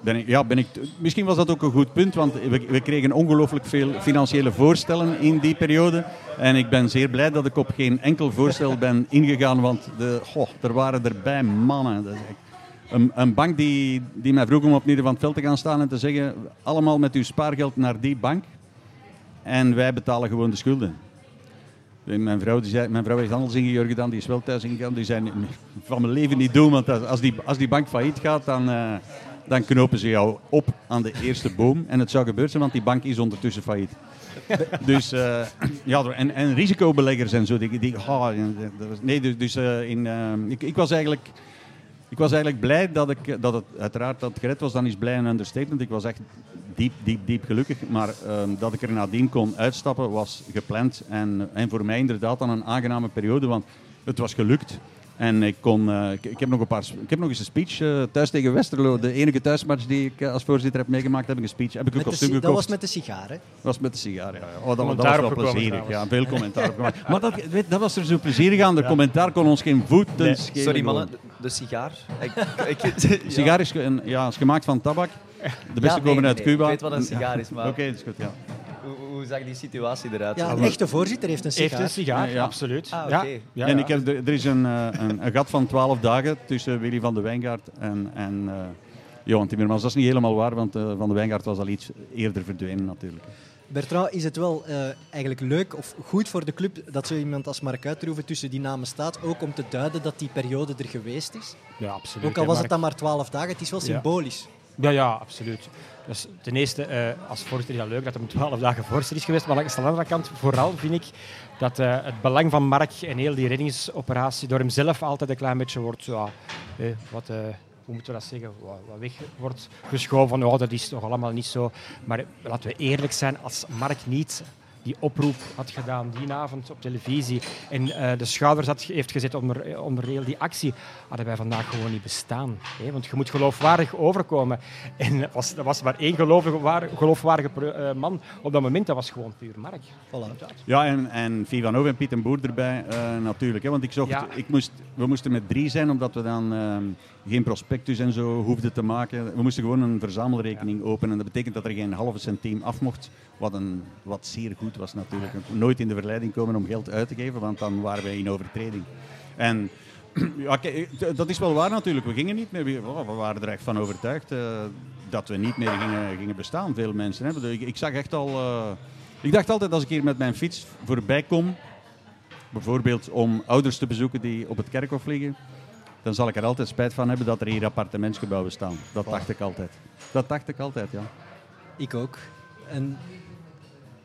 ben ik, ja, ben ik, misschien was dat ook een goed punt, want we, we kregen ongelooflijk veel financiële voorstellen in die periode. En ik ben zeer blij dat ik op geen enkel voorstel ben [laughs] ingegaan, want de, goh, er waren erbij mannen. Een, een, bank die, die mij vroeg om op midden van het veld te gaan staan en te zeggen: allemaal met uw spaargeld naar die bank en wij betalen gewoon de schulden. Mijn vrouw, die zei, mijn vrouw heeft handelsingenieur gedaan, die is wel thuis ingegaan. Die zei, van mijn leven niet doen, want als die, als die bank failliet gaat, dan, uh, dan knopen ze jou op aan de eerste boom. En het zou gebeuren zijn, want die bank is ondertussen failliet. [laughs] dus uh, ja, en, en risicobeleggers en zo. Die, die, oh, nee, dus, dus uh, in, uh, ik, ik, was eigenlijk, ik was eigenlijk blij dat, ik, dat het uiteraard dat het gered was. Dan is blij een understatement. Ik was echt diep, diep, diep gelukkig. Maar ehm, dat ik er nadien kon uitstappen was gepland. En, en voor mij inderdaad dan een aangename periode. Want het was gelukt. En ik, kon, uh, ik, ik, heb nog een paar, ik heb nog eens een speech uh, thuis tegen Westerlo. De enige thuismatch die ik uh, als voorzitter heb meegemaakt, heb ik een speech. Heb ik een kostuum gekocht. Dat was met de sigaar, hè? Dat was met de sigaar, ja. Oh, dat, dat was wel plezierig. Ja, veel commentaar op Maar dat, weet, dat was er zo plezierig aan. De ja. commentaar kon ons geen voet nee. Sorry mannen, de sigaar? ik, ik, [laughs] [laughs] sigaar is, een, ja, is gemaakt van tabak. De beste ja, komen uit nee, Cuba. Ik weet wat een sigaar is, maar... Oké, okay, dat is goed, ja. Hoe, hoe zag die situatie eruit? Ja, een echte voorzitter heeft een sigaar. Heeft een sigaar, ja, absoluut. Ah, okay. ja. En ik heb, er is een, een, een, gat van 12 dagen tussen Willy van de Wijngaard en, en uh, Johan Timmermans. Dat is niet helemaal waar, want uh, Van de Wijngaard was al iets eerder verdwenen natuurlijk. Bertrand, is het wel uh, eigenlijk leuk of goed voor de club dat zo iemand als Mark Uitroeven tussen die namen staat, ook om te duiden dat die periode er geweest is? Ja, absoluut. Ook al was het dan maar 12 dagen, het is wel symbolisch. Ja, ja, absoluut. Dus ten eerste, uh, als voorzitter is het leuk dat hij 12 dagen voorzitter is geweest. Maar aan de andere kant, vooral vind ik dat uh, het belang van Mark en heel die reddingsoperatie door hemzelf altijd een klein beetje wordt, ja, eh, wat, hoe moeten we dat zeggen, wat, wat weg wordt geschoven. Oh, dat is toch allemaal niet zo. Maar laten we eerlijk zijn, als Mark niet die oproep had gedaan die avond op televisie en uh, de schouders had, heeft gezet onder, onder heel die actie, hadden wij vandaag gewoon niet bestaan. Hè? Want je moet geloofwaardig overkomen. [laughs] En er was, er was maar één geloofwaardige, geloofwaardige uh, man op dat moment, dat was gewoon puur Mark. Voilà. Ja, en, en Vivanov en Piet en Boer erbij uh, natuurlijk. Hè? Want ik zocht, ja. ik moest, we moesten met drie zijn, omdat we dan geen prospectus en zo hoefden te maken. We moesten gewoon een verzamelrekening openen. Dat betekent dat er geen halve centiem af mocht, wat, een, wat zeer goed was natuurlijk. Nooit in de verleiding komen om geld uit te geven, want dan waren wij in overtreding. En [clears throat] ja, dat is wel waar natuurlijk. We gingen niet meer. We waren er echt van overtuigd uh, dat we niet meer gingen, gingen bestaan, veel mensen. Hè. Ik, ik zag echt al. Uh, ik dacht altijd als ik hier met mijn fiets voorbij kom, bijvoorbeeld om ouders te bezoeken die op het kerkhof liggen, dan zal ik er altijd spijt van hebben dat er hier appartementsgebouwen staan. Dat dacht ik altijd. Dat dacht ik altijd, ja. Ik ook. En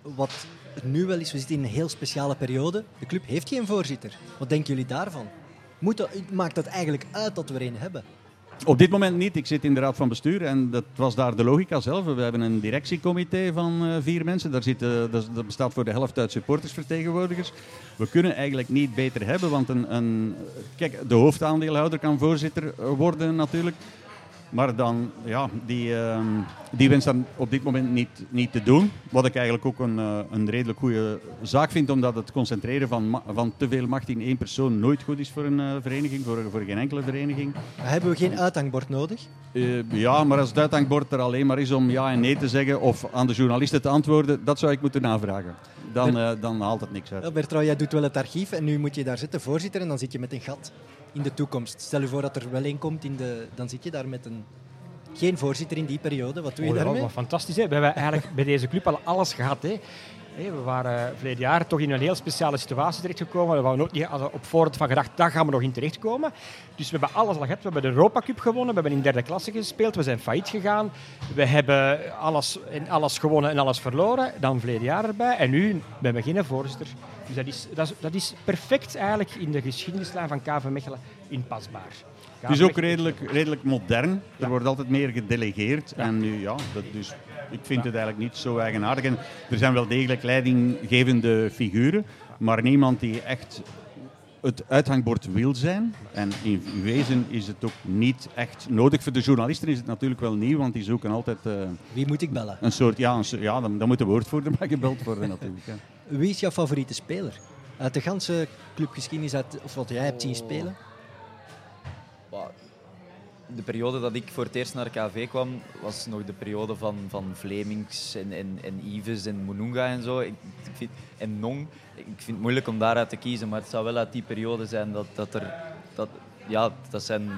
wat nu wel is, we zitten in een heel speciale periode. De club heeft geen voorzitter. Wat denken jullie daarvan? Moet dat, maakt dat eigenlijk uit dat we er een hebben? Op dit moment niet. Ik zit in de raad van bestuur en dat was daar de logica zelf. We hebben een directiecomité van uh, vier mensen. Daar zit, uh, dat bestaat voor de helft uit supportersvertegenwoordigers. We kunnen eigenlijk niet beter hebben, want een, een, kijk, de hoofdaandeelhouder kan voorzitter worden natuurlijk. Maar dan, ja, die, uh, die wenst dan op dit moment niet, niet te doen. Wat ik eigenlijk ook een, uh, een redelijk goede zaak vind, omdat het concentreren van, van te veel macht in één persoon nooit goed is voor een uh, vereniging, voor, voor geen enkele vereniging. Hebben we geen uithangbord nodig? Uh, ja, maar als het uithangbord er alleen maar is om ja en nee te zeggen of aan de journalisten te antwoorden, dat zou ik moeten navragen. Dan, dan haalt het niks uit. Bertrand, jij doet wel het archief en nu moet je daar zitten, voorzitter, en dan zit je met een gat in de toekomst. Stel je voor dat er wel één komt, in de, dan zit je daar met een, geen voorzitter in die periode. Wat doe je oh, daarmee? Ja, fantastisch. Hè? We hebben eigenlijk bij deze club al alles gehad. Hè? We waren verleden jaar toch in een heel speciale situatie terechtgekomen. We hadden ook niet op voorhand van gedacht, daar gaan we nog in terechtkomen. Dus we hebben alles al gehad. We hebben de Europa Cup gewonnen, we hebben in derde klasse gespeeld, we zijn failliet gegaan. We hebben alles, alles gewonnen en alles verloren. Dan verleden jaar erbij. En nu, we geen voorzitter. Dus dat is, dat, is, dat is perfect eigenlijk in de geschiedenislijn van KV Mechelen inpasbaar. Het is ook redelijk, redelijk modern. Er wordt altijd meer gedelegeerd. En nu, ja, dat, dus ik vind het eigenlijk niet zo eigenaardig. En er zijn wel degelijk leidinggevende figuren, maar niemand die echt het uithangbord wil zijn. En in wezen is het ook niet echt nodig. Voor de journalisten is het natuurlijk wel nieuw, want die zoeken altijd... Uh, Wie moet ik bellen? Een soort, ja, een, ja dan, dan moet de woordvoerder maar gebeld worden natuurlijk. Ja. Wie is jouw favoriete speler? Uit de ganse clubgeschiedenis, uit, of wat jij hebt zien spelen? De periode dat ik voor het eerst naar KV kwam, was nog de periode van, van Vlemings en, en, en Ives en Mununga en zo. Ik, ik vind, en Nong. Ik vind het moeilijk om daaruit te kiezen, maar het zou wel uit die periode zijn dat, dat er... Dat, ja, dat zijn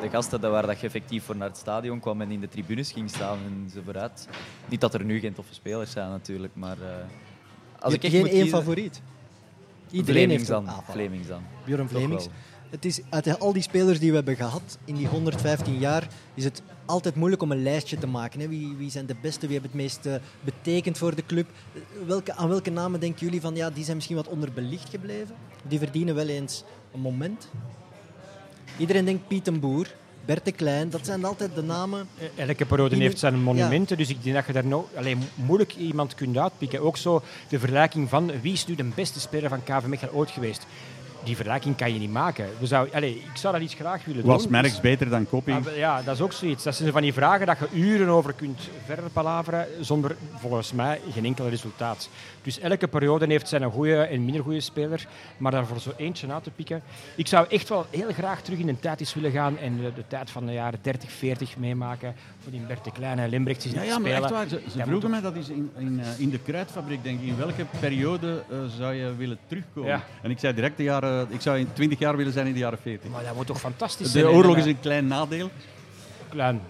de gasten waar dat je effectief voor naar het stadion kwam en in de tribunes ging staan en zo vooruit. Niet dat er nu geen toffe spelers zijn natuurlijk, maar... Uh, als ik echt geen één favoriet? Iedereen Vlemings heeft dan. Ah, Vlemings dan. Björn Vlemings het is, uit al die spelers die we hebben gehad in die 115 jaar, is het altijd moeilijk om een lijstje te maken. Hè. Wie, wie zijn de beste, wie hebben het meest uh, betekend voor de club? Welke, aan welke namen denken jullie van, ja, die zijn misschien wat onderbelicht gebleven? Die verdienen wel eens een moment. Iedereen denkt Piet en Boer, Bert de Klein, dat zijn altijd de namen. Eh, elke periode heeft zijn monumenten, dus ik denk dat je daar nou alleen moeilijk iemand kunt uitpikken. Ook zo de vergelijking van wie is nu de beste speler van KV Mechelen ooit geweest die vergelijking kan je niet maken. We zou, allez, ik zou dat iets graag willen doen. Was Merks beter dan Koppie? Ah, ja, dat is ook zoiets. Dat zijn van die vragen dat je uren over kunt verder palaveren zonder volgens mij geen enkel resultaat. Dus elke periode heeft zijn een goede en minder goede speler, maar daarvoor zo eentje uit te pikken. Ik zou echt wel heel graag terug in de tijd eens willen gaan en de, tijd van de jaren 30, 40 meemaken. Voor die Bert de Kleine en Limbricht ja, ja, maar echt waar. Ze, ze vroegen mij, dat is in, in, uh, in de kruidfabriek, denk ik, in welke periode uh, zou je willen terugkomen? Ja. En ik zei direct de jaren, ik zou in 20 jaar willen zijn in de jaren 40. Maar dat wordt toch fantastisch De oorlog is een klein nadeel. Klein,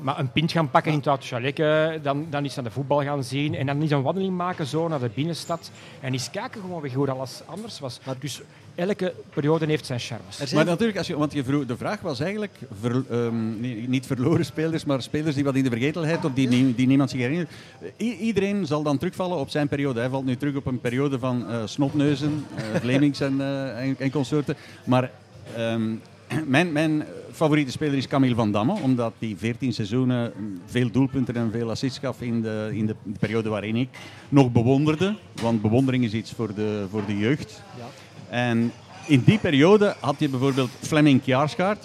maar een pint gaan pakken in het Chaleke, dan, dan eens aan de voetbal gaan zien en dan eens een wandeling maken zo naar de binnenstad en eens kijken gewoon hoe alles anders was. Dus elke periode heeft zijn charmes. Maar natuurlijk, als je, want je vroeg, de vraag was eigenlijk ver, um, niet verloren spelers, maar spelers die wat in de vergetelheid of die, die niemand zich herinnert. iedereen zal dan terugvallen op zijn periode. Hij valt nu terug op een periode van uh, snotneuzen, uh, Vlemings en, uh, en, en, consorten. Maar um, [clears throat] mijn, mijn favoriete speler is Camille van Damme, omdat hij 14 seizoenen veel doelpunten en veel assists gaf in de, in de periode waarin ik nog bewonderde. Want bewondering is iets voor de, voor de jeugd. Ja. En in die periode had je bijvoorbeeld Fleming Kjaarsgaard,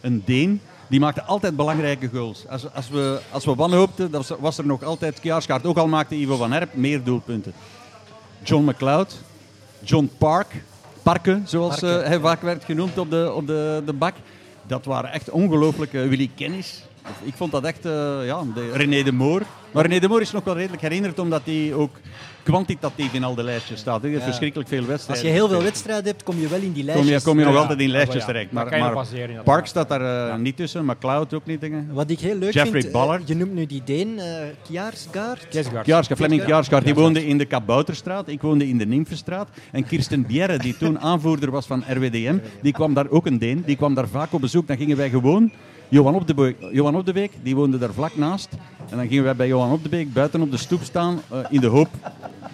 een Deen. Die maakte altijd belangrijke goals. Als, als, we, als we wanhoopten, dan was er nog altijd Kjaarsgaard. Ook al maakte Ivo van Herp meer doelpunten. John McLeod, John Park, Parken, zoals uh, hij vaak werd genoemd op de, op de, de bak. Dat waren echt ongelooflijke Willy Kennis. Ik vond dat echt, uh, ja, de René de Moor. Maar René de Moor is nog wel redelijk herinnerd, omdat hij ook kwantitatief in al de lijstjes staat. Hij heeft verschrikkelijk veel wedstrijden. Als je heel veel wedstrijden hebt, kom je wel in die lijstjes. Kom je, kom je nog altijd in lijstjes terecht. Maar, maar Park staat daar uh, niet tussen, maar Cloud ook niet. Dingen. Wat ik heel leuk Jeffrey vind, Ballard. je noemt nu die Deen, uh, Kjaarsgaard. Kjaarsgaard, Fleming Kjaarsgaard. Die woonde in de Kabouterstraat, ik woonde in de Nymfenstraat. En Kirsten Bjerre, die toen aanvoerder was van RWDM, die kwam daar ook een Deen. Die kwam daar vaak op bezoek. Dan gingen wij gewoon Johan op, de Beek, Johan op de Beek, die woonde daar vlak naast. En dan gingen wij bij Johan op de Beek buiten op de stoep staan uh, in de hoop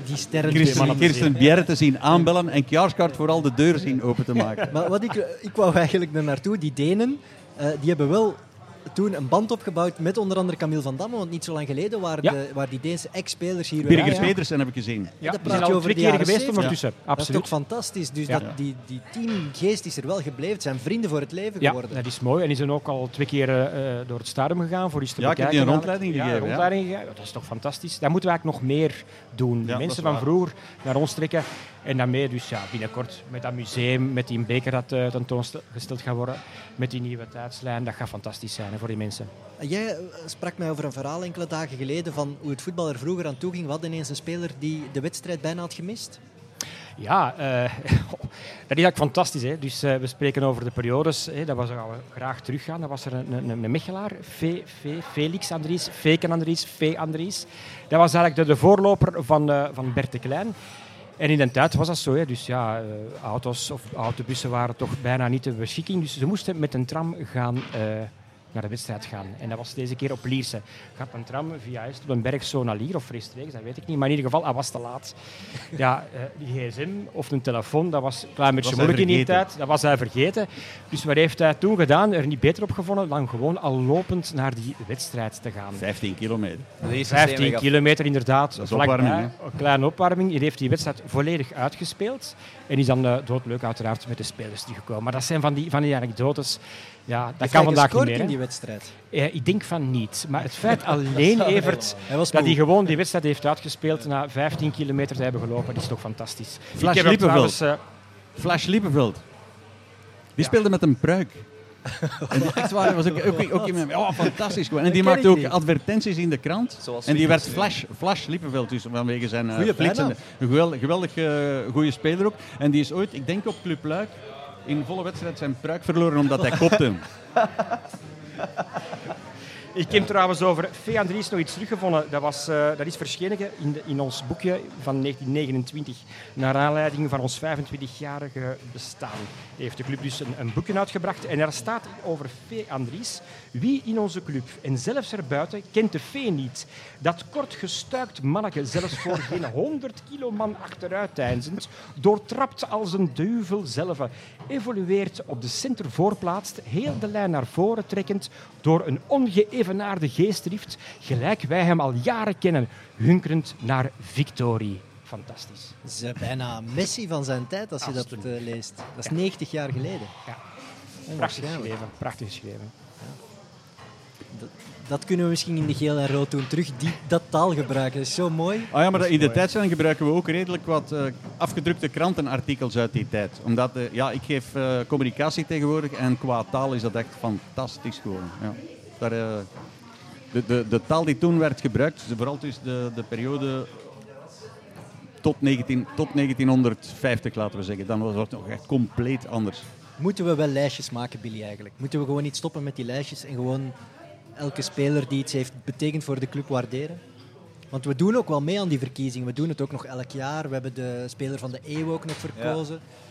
die sterren Kirsten, Kirsten Bjerre te zien aanbellen en Kjaarskaart vooral de deur zien open te maken. [laughs] Maar wat ik, ik wou eigenlijk naartoe, die Denen, uh, die hebben wel toen een band opgebouwd met onder andere Camille van Damme. Want niet zo lang geleden waren, de, waren die Deense ex-spelers hier weer. Birgers Pedersen heb ik gezien. Ja, dat praat je over twee keer geweest ondertussen. Ja. Absoluut. Dat is toch fantastisch. Dus dat, die, die teamgeest is er wel gebleven. Het zijn vrienden voor het leven geworden. Ja, dat is mooi. En die zijn ook al twee keer uh, door het stadion gegaan voor iets te ja, bekijken. Ja, ik heb die een rondleiding gegeven. Ja, rondleiding gegeven. Dat is toch fantastisch. Dat moeten we eigenlijk nog meer doen. De mensen van vroeger naar ons trekken. En daarmee dus ja, binnenkort met dat museum, met die beker dat uh, tentoongesteld gaat worden, met die nieuwe tijdslijn, dat gaat fantastisch zijn hè, voor die mensen. Jij eh, sprak mij over een verhaal enkele dagen geleden van hoe het voetbal er vroeger aan toe ging. Hadden ineens een speler die de wedstrijd bijna had gemist. Ja, uh, [laughs] dat is eigenlijk fantastisch. Hè. Dus uh, we spreken over de periodes. Hè. Dat was, gaan we graag teruggaan. Dat was er een, een, een Mechelaar, Fe, Fe, Felix Andries, Feken Andries, Fe Andries. Dat was eigenlijk de, de voorloper van, uh, van Bert de Klein. En in de tijd was dat zo. Hè. Dus ja, auto's of autobussen waren toch bijna niet de beschikking. Dus ze moesten met een tram gaan naar de wedstrijd gaan. En dat was deze keer op Lierse. Gaat een tram via Est op een berg zo naar Lier of rechtstreeks, dat weet ik niet. Maar in ieder geval, hij was te laat. [laughs] Ja, uh, die gsm of een telefoon, dat was een klein beetje moeilijk in die tijd. Dat was hij vergeten. Dus wat heeft hij toen gedaan? Er niet beter op gevonden dan gewoon al lopend naar die wedstrijd te gaan. 15 kilometer. 15 kilometer, inderdaad. Dat is opwarming, Een kleine opwarming. Hij heeft die wedstrijd volledig uitgespeeld. En is dan uh, doodleuk uiteraard met de spelers teruggekomen. Maar dat zijn van die, van die anekdotes. Ja, dat kan vandaag niet meer. in die wedstrijd? Eh, ik denk van niet. Maar het [laughs] feit alleen, Evert, dat hij gewoon die [laughs] wedstrijd heeft uitgespeeld na 15 kilometer te hebben gelopen, is toch fantastisch. Flash Liepenveld. Uh, Flash Liepenveld. Die speelde met een pruik. En die echt waar, was ook, ook, ook iemand, oh, fantastisch gewoon. En die maakte ook advertenties in de krant. Zoals en die werd Flash, Flash Liepenveld, dus vanwege zijn uh, flitsende. Een geweldig, geweldig uh, goede speler ook. En die is ooit, ik denk op Club Luik, in volle wedstrijd zijn pruik verloren omdat hij kopte. [laughs] Ik heb trouwens over Fee Andries nog iets teruggevonden. Dat, was, uh, dat is verschenen in, de, in, ons boekje van 1929. Naar aanleiding van ons 25-jarige bestaan. Heeft de club dus een, een, boekje uitgebracht. En er staat over Fee Andries. Wie in onze club en zelfs erbuiten kent de Fee niet? Dat kort gestuikt manneke, zelfs voor [laughs] geen 100 kilo man achteruit deinzend, doortrapt als een duivel zelf, evolueert op de center voorplaatst, heel de lijn naar voren trekkend, door een ongeëvenaarde geestdrift, gelijk wij hem al jaren kennen, hunkerend naar victorie. Fantastisch. Dat is bijna Messi van zijn tijd als je dat uh, leest. Dat is 90 jaar geleden. Ja. Prachtig geschreven. Prachtig geschreven. Dat, dat, kunnen we misschien in de geel en rood doen. Terug die, dat taal gebruiken. Dat is zo mooi. Ah ja, maar in de tijdstelling gebruiken we ook redelijk wat uh, afgedrukte krantenartikels uit die tijd. Omdat, uh, ja, ik geef communicatie tegenwoordig en qua taal is dat echt fantastisch geworden. Ja. Daar, de, de, de taal die toen werd gebruikt, vooral dus de, de periode tot, 19, tot 1950, laten we zeggen. Dan was het nog echt compleet anders. Moeten we wel lijstjes maken, Billy, eigenlijk? Moeten we gewoon niet stoppen met die lijstjes en gewoon elke speler die iets heeft betekend voor de club waarderen? Want we doen ook wel mee aan die verkiezingen. We doen het ook nog elk jaar. We hebben de speler van de eeuw ook nog verkozen. Ja.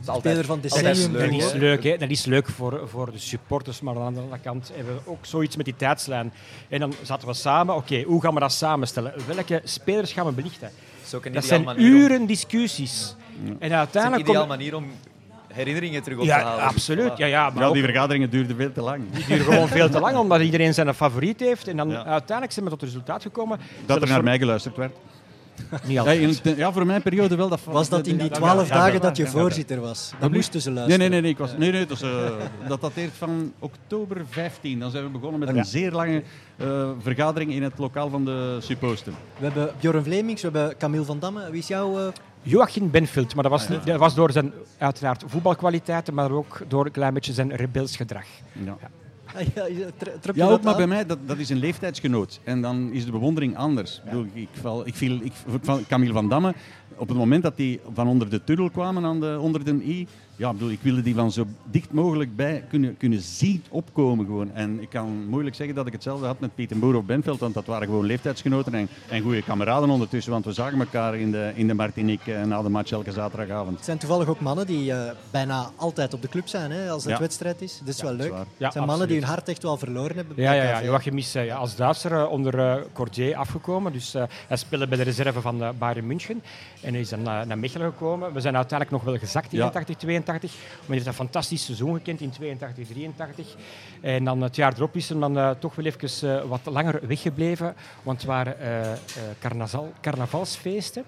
Speler van decennium. Dat is leuk, hè? dat is leuk voor, voor de supporters, maar aan de andere kant hebben we ook zoiets met die tijdslijn. En dan zaten we samen, oké, hoe gaan we dat samenstellen? Welke spelers gaan we belichten? Dat zijn uren discussies. En uiteindelijk... Het is een manier om herinneringen terug op ja, te halen. Absoluut. Ja, ja, maar die vergaderingen duurden veel te lang. Die duren gewoon veel te lang, [laughs] omdat iedereen zijn favoriet heeft. En dan uiteindelijk zijn we tot het resultaat gekomen. Dat er naar mij geluisterd werd. Niet altijd. Ja, ja, voor mijn periode wel. Dat was dat in die twaalf dagen dat je voorzitter was? Dan moesten ze luisteren. Nee, nee, nee. Ik was, nee, nee dus, uh, dat dateert van oktober 15. Dan zijn we begonnen met een zeer lange uh, vergadering in het lokaal van de supposten. We hebben Bjorn Vlemings, we hebben Camille van Damme. Wie is jouw... Uh... Joachim Benfield, maar dat was, niet, dat was door zijn uiteraard voetbalkwaliteiten, maar ook door een klein beetje zijn rebels gedrag. Ja. Ja. Ook, maar bij mij, dat, dat is een leeftijdsgenoot. En dan is de bewondering anders. Ja. Ik, ik, val, ik, viel, ik, van Camille van Damme, op het moment dat die van onder de tunnel kwamen, aan de, onder de i, ja, bedoel, ik wilde die van zo dicht mogelijk bij kunnen, kunnen zien opkomen. Gewoon. En ik kan moeilijk zeggen dat ik hetzelfde had met Pieter Boer of Benveld, want dat waren gewoon leeftijdsgenoten en, en goede kameraden ondertussen, want we zagen elkaar in de, in de Martinique eh, na de match elke zaterdagavond. Het zijn toevallig ook mannen die uh, bijna altijd op de club zijn hè, als het ja. wedstrijd is. Dat is wel leuk. het zijn mannen die hun hart echt wel verloren hebben. Ja, ja, ja. Joachim is uh, als Duitser onder Cordier afgekomen, dus hij speelde bij de reserve van Bayern München en hij is dan naar Mechelen gekomen. We zijn uiteindelijk nog wel gezakt in 82, 82. Maar hij heeft een fantastisch seizoen gekend in 82, 83. En dan het jaar erop is hij dan uh, toch wel even uh, wat langer weggebleven. Want het waren uh, carnavalsfeesten.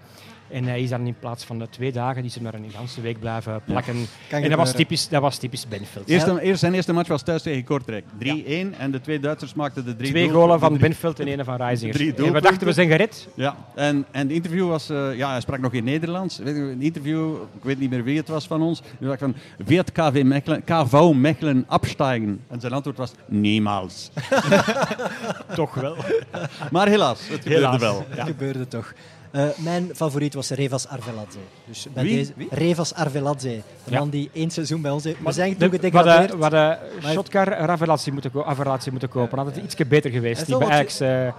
En hij is dan in plaats van de twee dagen, die ze maar een hele week blijven plakken. En dat was typisch, dat was typisch Benfield. Eerst, zijn eerste match was thuis tegen Kortrijk. 3-1 en de twee Duitsers maakten de drie Twee golen van Benfield en een van Reisinger. En we dachten, we zijn gered. Ja, en, en het interview was... Uh, ja, hij sprak nog in Nederlands. Een interview, ik weet niet meer wie het was van ons. Hij dacht van, wird KV Mechelen, KV Mechelen absteigen? En zijn antwoord was, niemals. [laughs] toch wel. maar helaas, het gebeurde wel. Het gebeurde toch. Uh, mijn favoriet was Revas Arveladze. Dus bij Wie? Deze, Wie? Revas Arveladze. De Ja. man die één seizoen bij ons heeft. We zijn De- toen we gedegradeerd. hadden Maar- Shotkar Ravelazzi moeten, ko- moeten kopen. Had het ietsje beter geweest. Die bij Ajax, eh, Ja,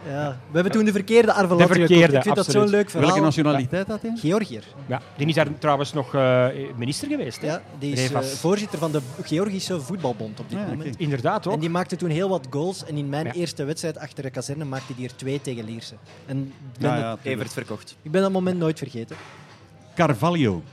we hebben toen de verkeerde Arveladze De gekocht. verkeerde, Ik vind dat zo'n absoluut. leuk verhaal. Welke nationaliteit had hij? Georgiër. ja, die is daar trouwens nog eh, minister geweest. Hè? Ja, die is eh, voorzitter van de Georgische voetbalbond op dit Ah, ja, moment. Inderdaad, hoor. En die maakte toen heel wat goals. En in mijn Ja. eerste wedstrijd achter de kazerne maakte hij er twee tegen Lierse. En ben, Ja, ja. Evert verkocht. Ik ben dat moment nooit vergeten. Carvalho.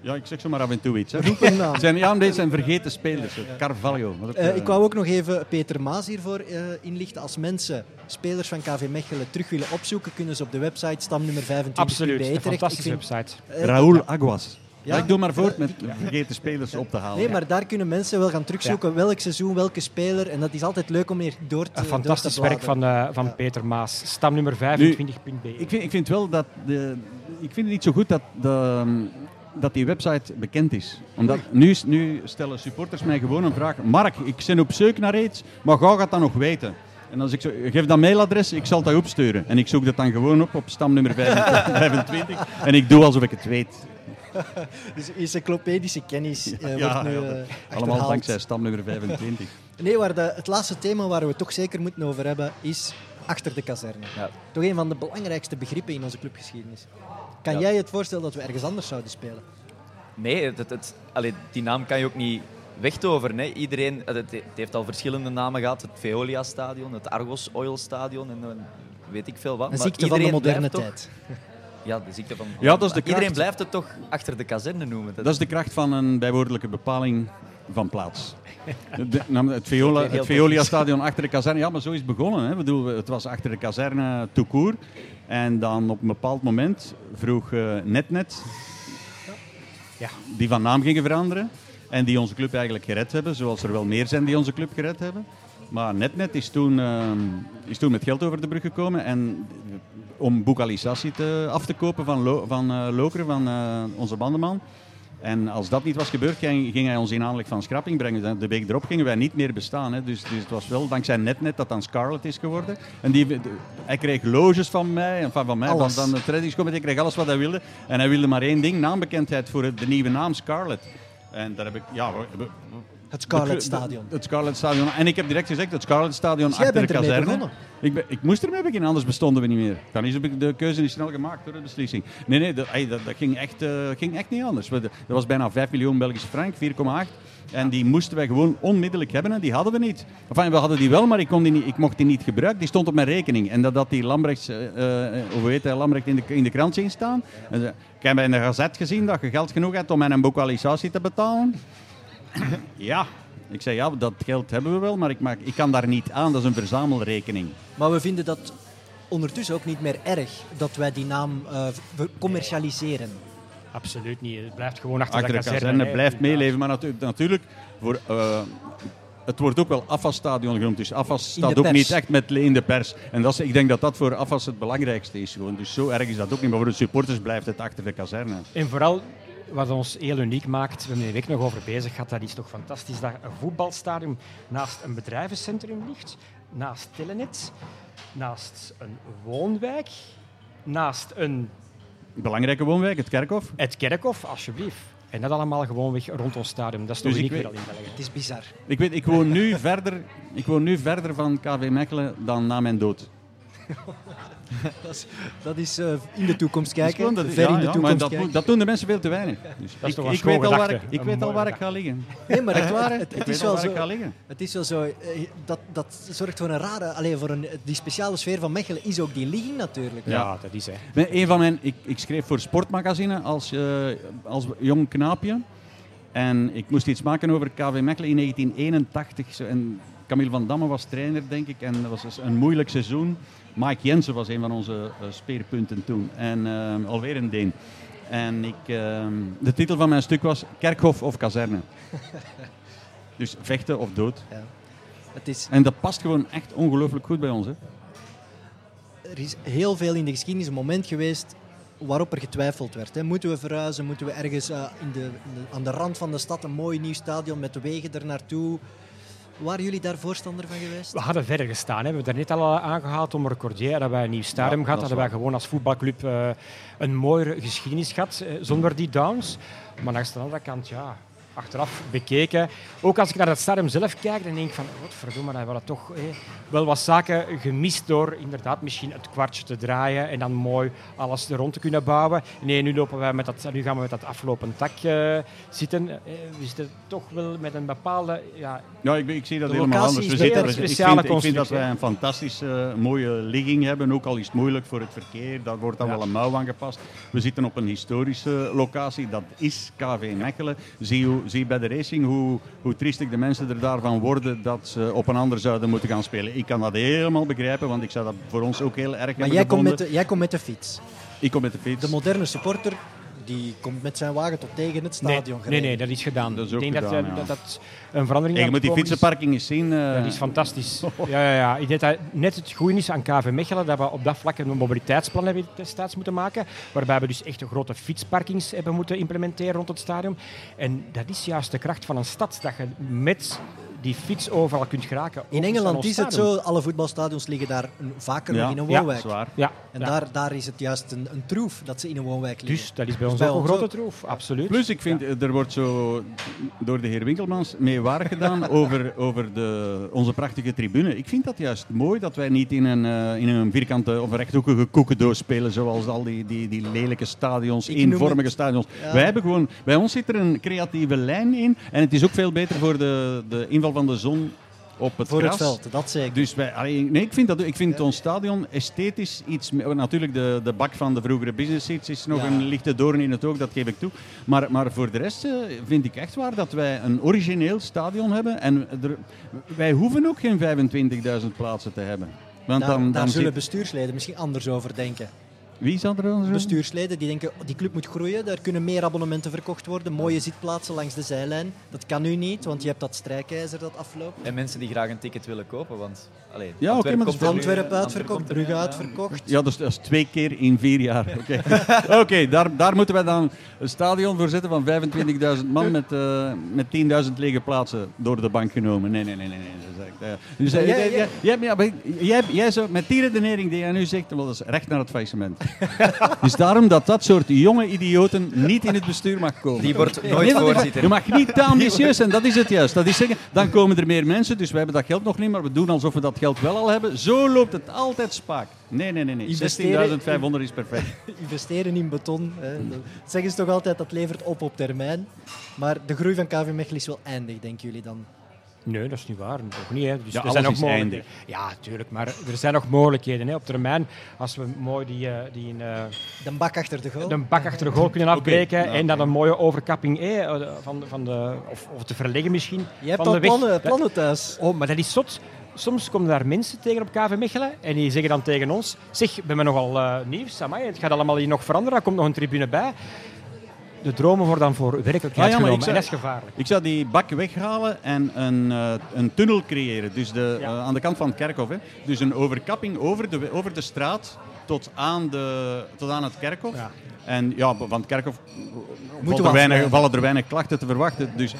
Ja, ik zeg zo maar af en toe iets. Hè. Roep een naam. Zijn, ja, deze zijn vergeten spelers. Carvalho. Ook, Eh, eh, ik wou ook nog even Peter Maas hiervoor eh, inlichten. Als mensen spelers van KV Mechelen terug willen opzoeken, kunnen ze op de website stamnummer 25 Absoluut, een terecht. fantastische Ik vind- website. Raúl Aguas. Ja. Ik doe maar voort met vergeten spelers op te halen. Nee, maar daar kunnen mensen wel gaan terugzoeken welk seizoen, welke speler. En dat is altijd leuk om hier door te Een fantastisch door te werk van, eh, van Ja. Peter Maas. Stamnummer 25.be. Ik vind, ik vind wel dat... De, ik vind het niet zo goed dat, de, dat die website bekend is. Omdat nu, nu stellen supporters mij gewoon een vraag. Mark, ik ben op zoek naar iets, maar ga gaat dat nog weten? En als ik zo, geef dat mailadres, ik zal dat opsturen. En ik zoek dat dan gewoon op op stamnummer 25. [laughs] en ik doe alsof ik het weet. [laughs] Dus encyclopedische kennis eh, Ja, wordt nu eh, Allemaal dankzij stamnummer 25. [laughs] Nee, waar de, het laatste thema waar we het toch zeker moeten over hebben, is achter de kazerne. Ja. Toch een van de belangrijkste begrippen in onze clubgeschiedenis. Kan Ja. jij je het voorstellen dat we ergens anders zouden spelen? Nee, het, het, allee, die naam kan je ook niet wegtoveren. Hè. Iedereen, het, het heeft al verschillende namen gehad. Het Veolia-stadion, het Argos Oil-stadion en weet ik veel wat. Een Maar ziekte van de iedereen moderne tijd. Toch, [laughs] ja, de ziekte van... Ja, dat is de Iedereen blijft het toch achter de kazerne noemen. Dat, Dat is de kracht van een bijwoordelijke bepaling van plaats. [laughs] De- het Viola- het Veolia-stadion achter de kazerne. Ja, maar zo is het begonnen. Hè. Bedoel, het was achter de kazerne tout court. En dan op een bepaald moment vroeg eh, NetNet, Ja. die van naam gingen veranderen. En die onze club eigenlijk gered hebben, zoals er wel meer zijn die onze club gered hebben. Maar NetNet is toen, eh, is toen met geld over de brug gekomen. En om Bukalisasi te, af te kopen van, Lo, van eh, Lokeren, van eh, onze bandenman. En als dat niet was gebeurd, ging, hij ons in aanleg van schrapping brengen. De week erop gingen wij niet meer bestaan. Hè. Dus, dus het was wel dankzij NetNet dat dan Scarlett is geworden. En die, de- hij kreeg loges van mij, en van, van mij, van, Alles. van de trainingscomité. Hij kreeg alles wat hij wilde. En hij wilde maar één ding, naambekendheid voor de nieuwe naam Scarlett. En daar heb ik, ja, Het Scarlet Stadion. Het Scarlet Stadion. En ik heb direct gezegd, het Scarlet Stadion Dus achter de kazerne. Ik, ben, ik moest ermee beginnen, anders bestonden we niet meer. Dan is de- keuze niet snel gemaakt door de beslissing. Nee, nee, dat, dat, dat ging, echt, eh, ging echt niet anders. Dat was bijna 5 miljoen Belgische frank, 4,8. En die moesten wij gewoon onmiddellijk hebben en die hadden we niet. Enfin, we hadden die wel, maar ik, kon die niet, ik mocht die niet gebruiken. Die stond op mijn rekening. En dat had die Lambrechts, eh, eh, hoe heet hij, Lambrecht in de, in de krant zien staan. En ze, ik heb in de gazet gezien dat je geld genoeg hebt om mijn bokalisatie te betalen. [coughs] ja, ik zei ja, dat geld hebben we wel, maar ik, maak, ik kan daar niet aan. Dat is een verzamelrekening. Maar we vinden dat ondertussen ook niet meer erg dat wij die naam eh, commercialiseren. Absoluut niet. Het blijft gewoon achter, Achter de kazerne. kazerne hè. blijft meeleven, maar natu- natuurlijk, voor, eh, het wordt ook wel afwasstadion genoemd. Dus de staat ook niet echt met in de pers. En dat is, ik denk dat dat voor afwas het belangrijkste is. Gewoon. Dus zo erg is dat ook niet. Maar voor de supporters blijft het achter de kazerne. En vooral wat ons heel uniek maakt, we hebben er een week nog over bezig gehad, dat is toch fantastisch dat een voetbalstadion naast een bedrijvencentrum ligt, naast Telenet, naast een woonwijk, naast een, Belangrijke woonwijk, het Kerkhof. het kerkhof, alsjeblieft. En dat allemaal gewoon weg rond ons stadion. Dat is toch Dus uniek weet- weer al in België. Het is bizar. Ik, weet, ik, woon nu verder, ik woon nu verder van KV Mechelen dan na mijn dood. [laughs] [laughs] Dat is, dat is eh, in de toekomst Dat is kijken. de- ver ja, in de maar toekomst dat, kijken. doen- dat doen de mensen veel te weinig. Dus is ik, weet al waar ik, ik weet al waar ik ga liggen. Nee, maar Echt waar, het, [laughs] Ik het weet is al wel waar ik ga zo. liggen. Het is wel zo. eh, Dat, dat zorgt voor een rare. Allee, voor een, die speciale sfeer van Mechelen is ook die ligging natuurlijk. Ja, dat is hè. Een van mijn, ik, ik schreef voor Sportmagazine als, eh, als jong knaapje. En ik moest iets maken over KV Mechelen in 1981. Zo, En Camille van Damme was trainer, denk ik. En dat was dus een moeilijk seizoen. Mike Jensen was een van onze eh, speerpunten toen. En eh, alweer een Deen. En ik, eh, de titel van mijn stuk was Kerkhof of Kazerne. [laughs] dus vechten of dood. Het is, En dat past gewoon echt ongelooflijk goed bij ons. Hè? er is heel veel in de geschiedenis een moment geweest waarop er getwijfeld werd. Hè. Moeten we verhuizen? Moeten we ergens eh, in de, in de- aan de rand van de stad een mooi nieuw stadion met wegen er naartoe? Waren jullie daar voorstander van geweest? We hadden verder gestaan. Hè. We hebben daar net al aangehaald om Recordier. Hadden wij een nieuw stadium gehad. Hadden wij gewoon als voetbalclub uh, een mooie geschiedenis gehad. Uh, zonder die downs. Maar langs de andere kant, ja, achteraf bekeken. Ook als ik naar het stadion zelf kijk, dan denk ik van, wat verdomme, dan hebben we toch wel wat zaken gemist door inderdaad misschien het kwartje te draaien en dan mooi alles er rond te kunnen bouwen. Nee, nu, lopen wij met dat, nu gaan we met dat aflopend tak uh, zitten. Uh, we zitten toch wel met een bepaalde... Ja, ja ik, ik zie dat helemaal anders. We zitten, speciale ik, vind, ik vind dat wij een fantastische uh, mooie ligging hebben, ook al is het moeilijk voor het verkeer. Daar wordt dan ja. wel een mouw aan gepast. We zitten op een historische locatie, dat is KV Mechelen. Zie, zie bij de racing hoe, hoe triestig de mensen er daarvan worden dat ze op een ander zouden moeten gaan spelen ik kan dat helemaal begrijpen, want ik zou dat voor ons ook heel erg Maar jij komt, met de, jij komt met de fiets. Ik kom met de fiets. De moderne supporter die komt met zijn wagen tot tegen het stadion nee, nee, nee, dat is gedaan. Dat is ook ik denk gedaan, dat, ja. dat, een verandering Je moet die fietsenparking eens zien. Uh... Dat is fantastisch. ja, ja, ja. Ik denk dat net het goede is aan KV Mechelen dat we op dat vlak een mobiliteitsplan hebben destijds moeten maken, waarbij we dus echt een grote fietsparkings hebben moeten implementeren rond het stadion. En dat is juist de kracht van een stad, dat je met die fiets overal kunt geraken. In Engeland is het zo, alle voetbalstadions liggen daar vaker nog in een woonwijk. Ja, zwaar. Ja. En Daar, daar is het juist een, een troef dat ze in een woonwijk liggen. Dus dat is bij ons dus ook een grote troef, absoluut. Plus, ik vind, er wordt zo door de heer Winkelmans mee waar gedaan [laughs] over, over de, onze prachtige tribune. Ik vind dat juist mooi dat wij niet in een, uh, in een vierkante of een rechthoekige koekendoos spelen, zoals al die, die, die lelijke stadions, eenvormige stadions. Wij hebben gewoon, bij ons zit er een creatieve lijn in en het is ook veel beter voor de, de inval van de zon op het Voor gras. het veld, dat zeker. Dus wij, nee, ik vind, dat, ik vind ons stadion esthetisch iets... Natuurlijk, de, de bak van de vroegere business seats is nog een lichte doorn in het oog, dat geef ik toe. Maar, maar voor de rest uh, vind ik echt waar dat wij een origineel stadion hebben. En er, wij hoeven ook geen 25.000 plaatsen te hebben. Want daar, dan, dan daar zullen bestuursleden misschien anders over denken. Wie zal er dan Bestuursleden die denken, die club moet groeien, daar kunnen meer abonnementen verkocht worden, mooie zitplaatsen langs de zijlijn. Dat kan nu niet, want je hebt dat strijkijzer dat afloopt. En mensen die graag een ticket willen kopen, want allee, ja, Antwerpen, okay, maar Antwerp uitverkocht, Brugge uitverkocht. Ja, dus dat is twee keer in vier jaar. Oké, [laughs] okay. okay, daar, daar moeten wij dan een stadion voor zetten van 25.000 man met, uh, met 10.000 lege plaatsen door de bank genomen. Nee, nee, nee, nee. nee. Is uh, dus, uh, jij, jij, jij, jij, jij, zo, met die redenering die jij nu zegt, dat is recht naar het faillissement. [laughs] dus daarom dat dat soort jonge idioten niet in het bestuur mag komen. Die wordt nooit voorzitter. Je mag niet te ambitieus zijn, dat is het juist. Dat is zeggen, dan komen er meer mensen, dus we hebben dat geld nog niet, maar we doen alsof we dat geld wel al hebben. Zo loopt het altijd spaak. Nee, nee, nee. nee. 16.500 is perfect. [laughs] Investeren in beton. Hè. Dat zeggen ze toch altijd, dat levert op op termijn. Maar de groei van KV Mechelen is wel eindig, denken jullie dan? Nee, dat is niet waar. Nog niet. Hè. Dus er zijn nog mogelijkheden. Ja, tuurlijk. Maar er zijn nog mogelijkheden. Hè. Op termijn, als we mooi die... Uh, die uh, de bak achter de goal. De bak achter de goal kunnen afbreken. Okay. en dan een mooie overkapping eh, van, van de... Of, of te verleggen misschien. Je hebt al plannen, plannen thuis. Oh, maar dat is zot. Soms komen daar mensen tegen op KV Mechelen en die zeggen dan tegen ons: Zeg, ben we nogal uh, nieuws? Amai, het gaat allemaal hier nog veranderen. Er komt nog een tribune bij de dromen worden dan voor werkelijkheid ah, ja, genomen. Zou, en dat is gevaarlijk. Ik zou die bak weghalen en een, uh, een tunnel creëren. Dus de, ja. uh, aan de kant van het kerkhof. Hè. Dus een overkapping over de, over de straat tot aan, de, tot aan het kerkhof. Ja. En ja, van het kerkhof vallen er, weinig, vallen er weinig klachten te verwachten. Dus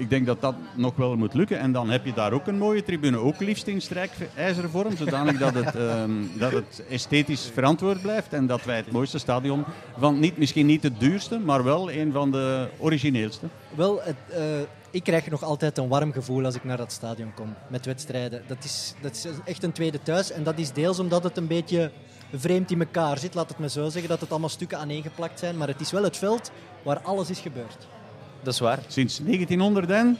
ik denk dat dat nog wel moet lukken. En dan heb je daar ook een mooie tribune, ook liefst in strijkijzervorm, zodanig dat het, um, [laughs] dat het esthetisch verantwoord blijft en dat wij het mooiste stadion van, niet, misschien niet het duurste, maar wel een van de origineelste. Wel, het, uh, ik krijg nog altijd een warm gevoel als ik naar dat stadion kom met wedstrijden. Dat is, dat is echt een tweede thuis en dat is deels omdat het een beetje vreemd in elkaar zit, laat het me zo zeggen, dat het allemaal stukken aaneengeplakt zijn, maar het is wel het veld waar alles is gebeurd dat is waar. Sinds 1900 en...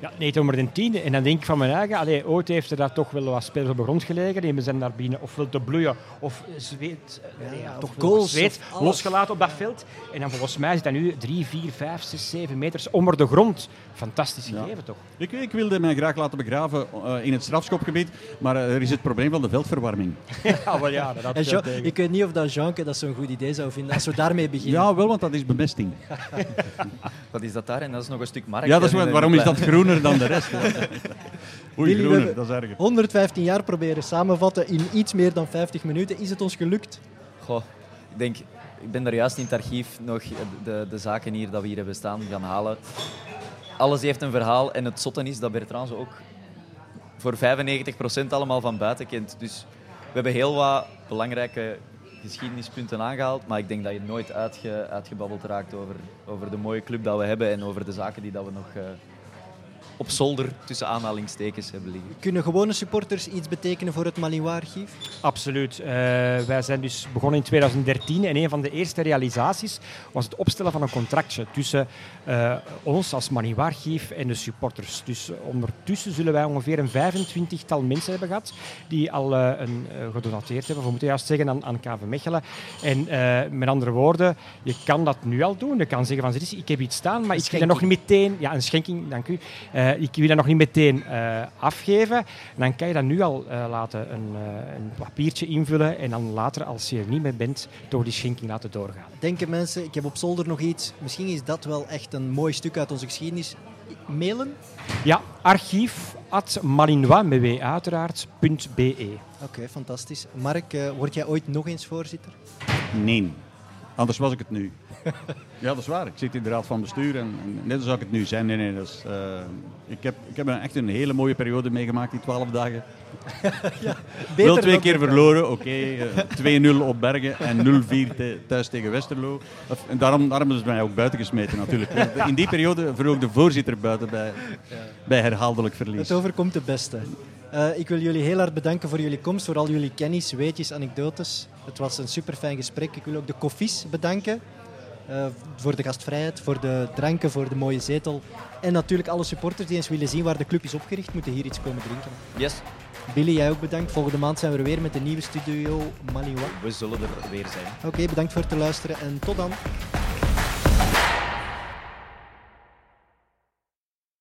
Ja, 1910. En dan denk ik van mijn eigen, allee, ooit heeft er daar toch wel wat spelers op de grond gelegen. Die zijn daar binnen ofwel te bloeien of zweet, ja, ja, toch goals, zweet losgelaten op dat veld. En dan volgens mij zit dat nu 3, 4, 5, 6, 7 meters onder de grond. Fantastisch gegeven toch? Ik, ik, wilde mij graag laten begraven uh, in het strafschopgebied, maar uh, er is het probleem van de veldverwarming. [laughs] ja, wel ja. Dat Jean, ik weet niet of dat Jeanke dat zo'n goed idee zou vinden als we daarmee beginnen. Ja, wel, want dat is bemesting. [laughs] Wat is dat daar? En dat is nog een stuk markt. Ja, dat is, waarom is dat groener dan de rest? [laughs] Oei, groener, dat is erg. 115 jaar proberen samenvatten in iets meer dan 50 minuten. Is het ons gelukt? Goh, ik denk, ik ben daar juist in het archief nog de, de zaken hier dat we hier hebben staan gaan halen alles heeft een verhaal. En het zotte is dat Bertrand ze ook voor 95% allemaal van buiten kent. Dus we hebben heel wat belangrijke geschiedenispunten aangehaald. Maar ik denk dat je nooit uitge, uitgebabbeld raakt over, over de mooie club dat we hebben en over de zaken die dat we nog... Uh, op zolder tussen aanhalingstekens hebben liggen. Kunnen gewone supporters iets betekenen voor het Malinois-archief? Absoluut. Uh, wij zijn dus begonnen in 2013 en een van de eerste realisaties was het opstellen van een contractje tussen uh, ons als Malinois-archief en de supporters. Dus ondertussen zullen wij ongeveer een 25-tal mensen hebben gehad die al een, gedonateerd hebben, we moeten juist zeggen, aan, aan KV Mechelen. En met andere woorden, je kan dat nu al doen. Je kan zeggen van, ik heb iets staan, maar ik wil er nog niet meteen... Ja, een schenking, dank u. Ik wil dat nog niet meteen afgeven. En dan kan je dat nu al laten een, een, papiertje invullen en dan later, als je er niet mee bent, door die schenking laten doorgaan. Denken mensen, ik heb op zolder nog iets. Misschien is dat wel echt een mooi stuk uit onze geschiedenis. Mailen? Ja, archief at malinois, uiteraard.be. Oké, fantastisch. Mark, word jij ooit nog eens voorzitter? Nee, anders was ik het nu. [laughs] Ja, dat is waar. Ik zit in de raad van bestuur en, en net zou ik het nu zijn. Nee, nee, dat is, uh, ik, heb, ik heb een, echt een hele mooie periode meegemaakt, die twaalf dagen. Ja, Wel twee keer verloren, oké. Okay, uh, 2-0 op Bergen en 0-4 thuis tegen Westerlo. En daarom, daarom is het mij ook buiten gesmeten natuurlijk. [laughs] In die periode ook de voorzitter buiten bij, ja. bij herhaaldelijk verlies. Het overkomt de beste. Uh, ik wil jullie heel hard bedanken voor jullie komst, voor al jullie kennis, weetjes, anekdotes. Het was een super fijn gesprek. Ik wil ook de koffies bedanken. Uh, voor de gastvrijheid, voor de dranken, voor de mooie zetel. En natuurlijk alle supporters die eens willen zien waar de club is opgericht, moeten hier iets komen drinken. Yes. Billy, jij ook bedankt. Volgende maand zijn we er weer met de nieuwe studio Maliwa. We zullen er weer zijn. Oké, okay, bedankt voor het luisteren en tot dan.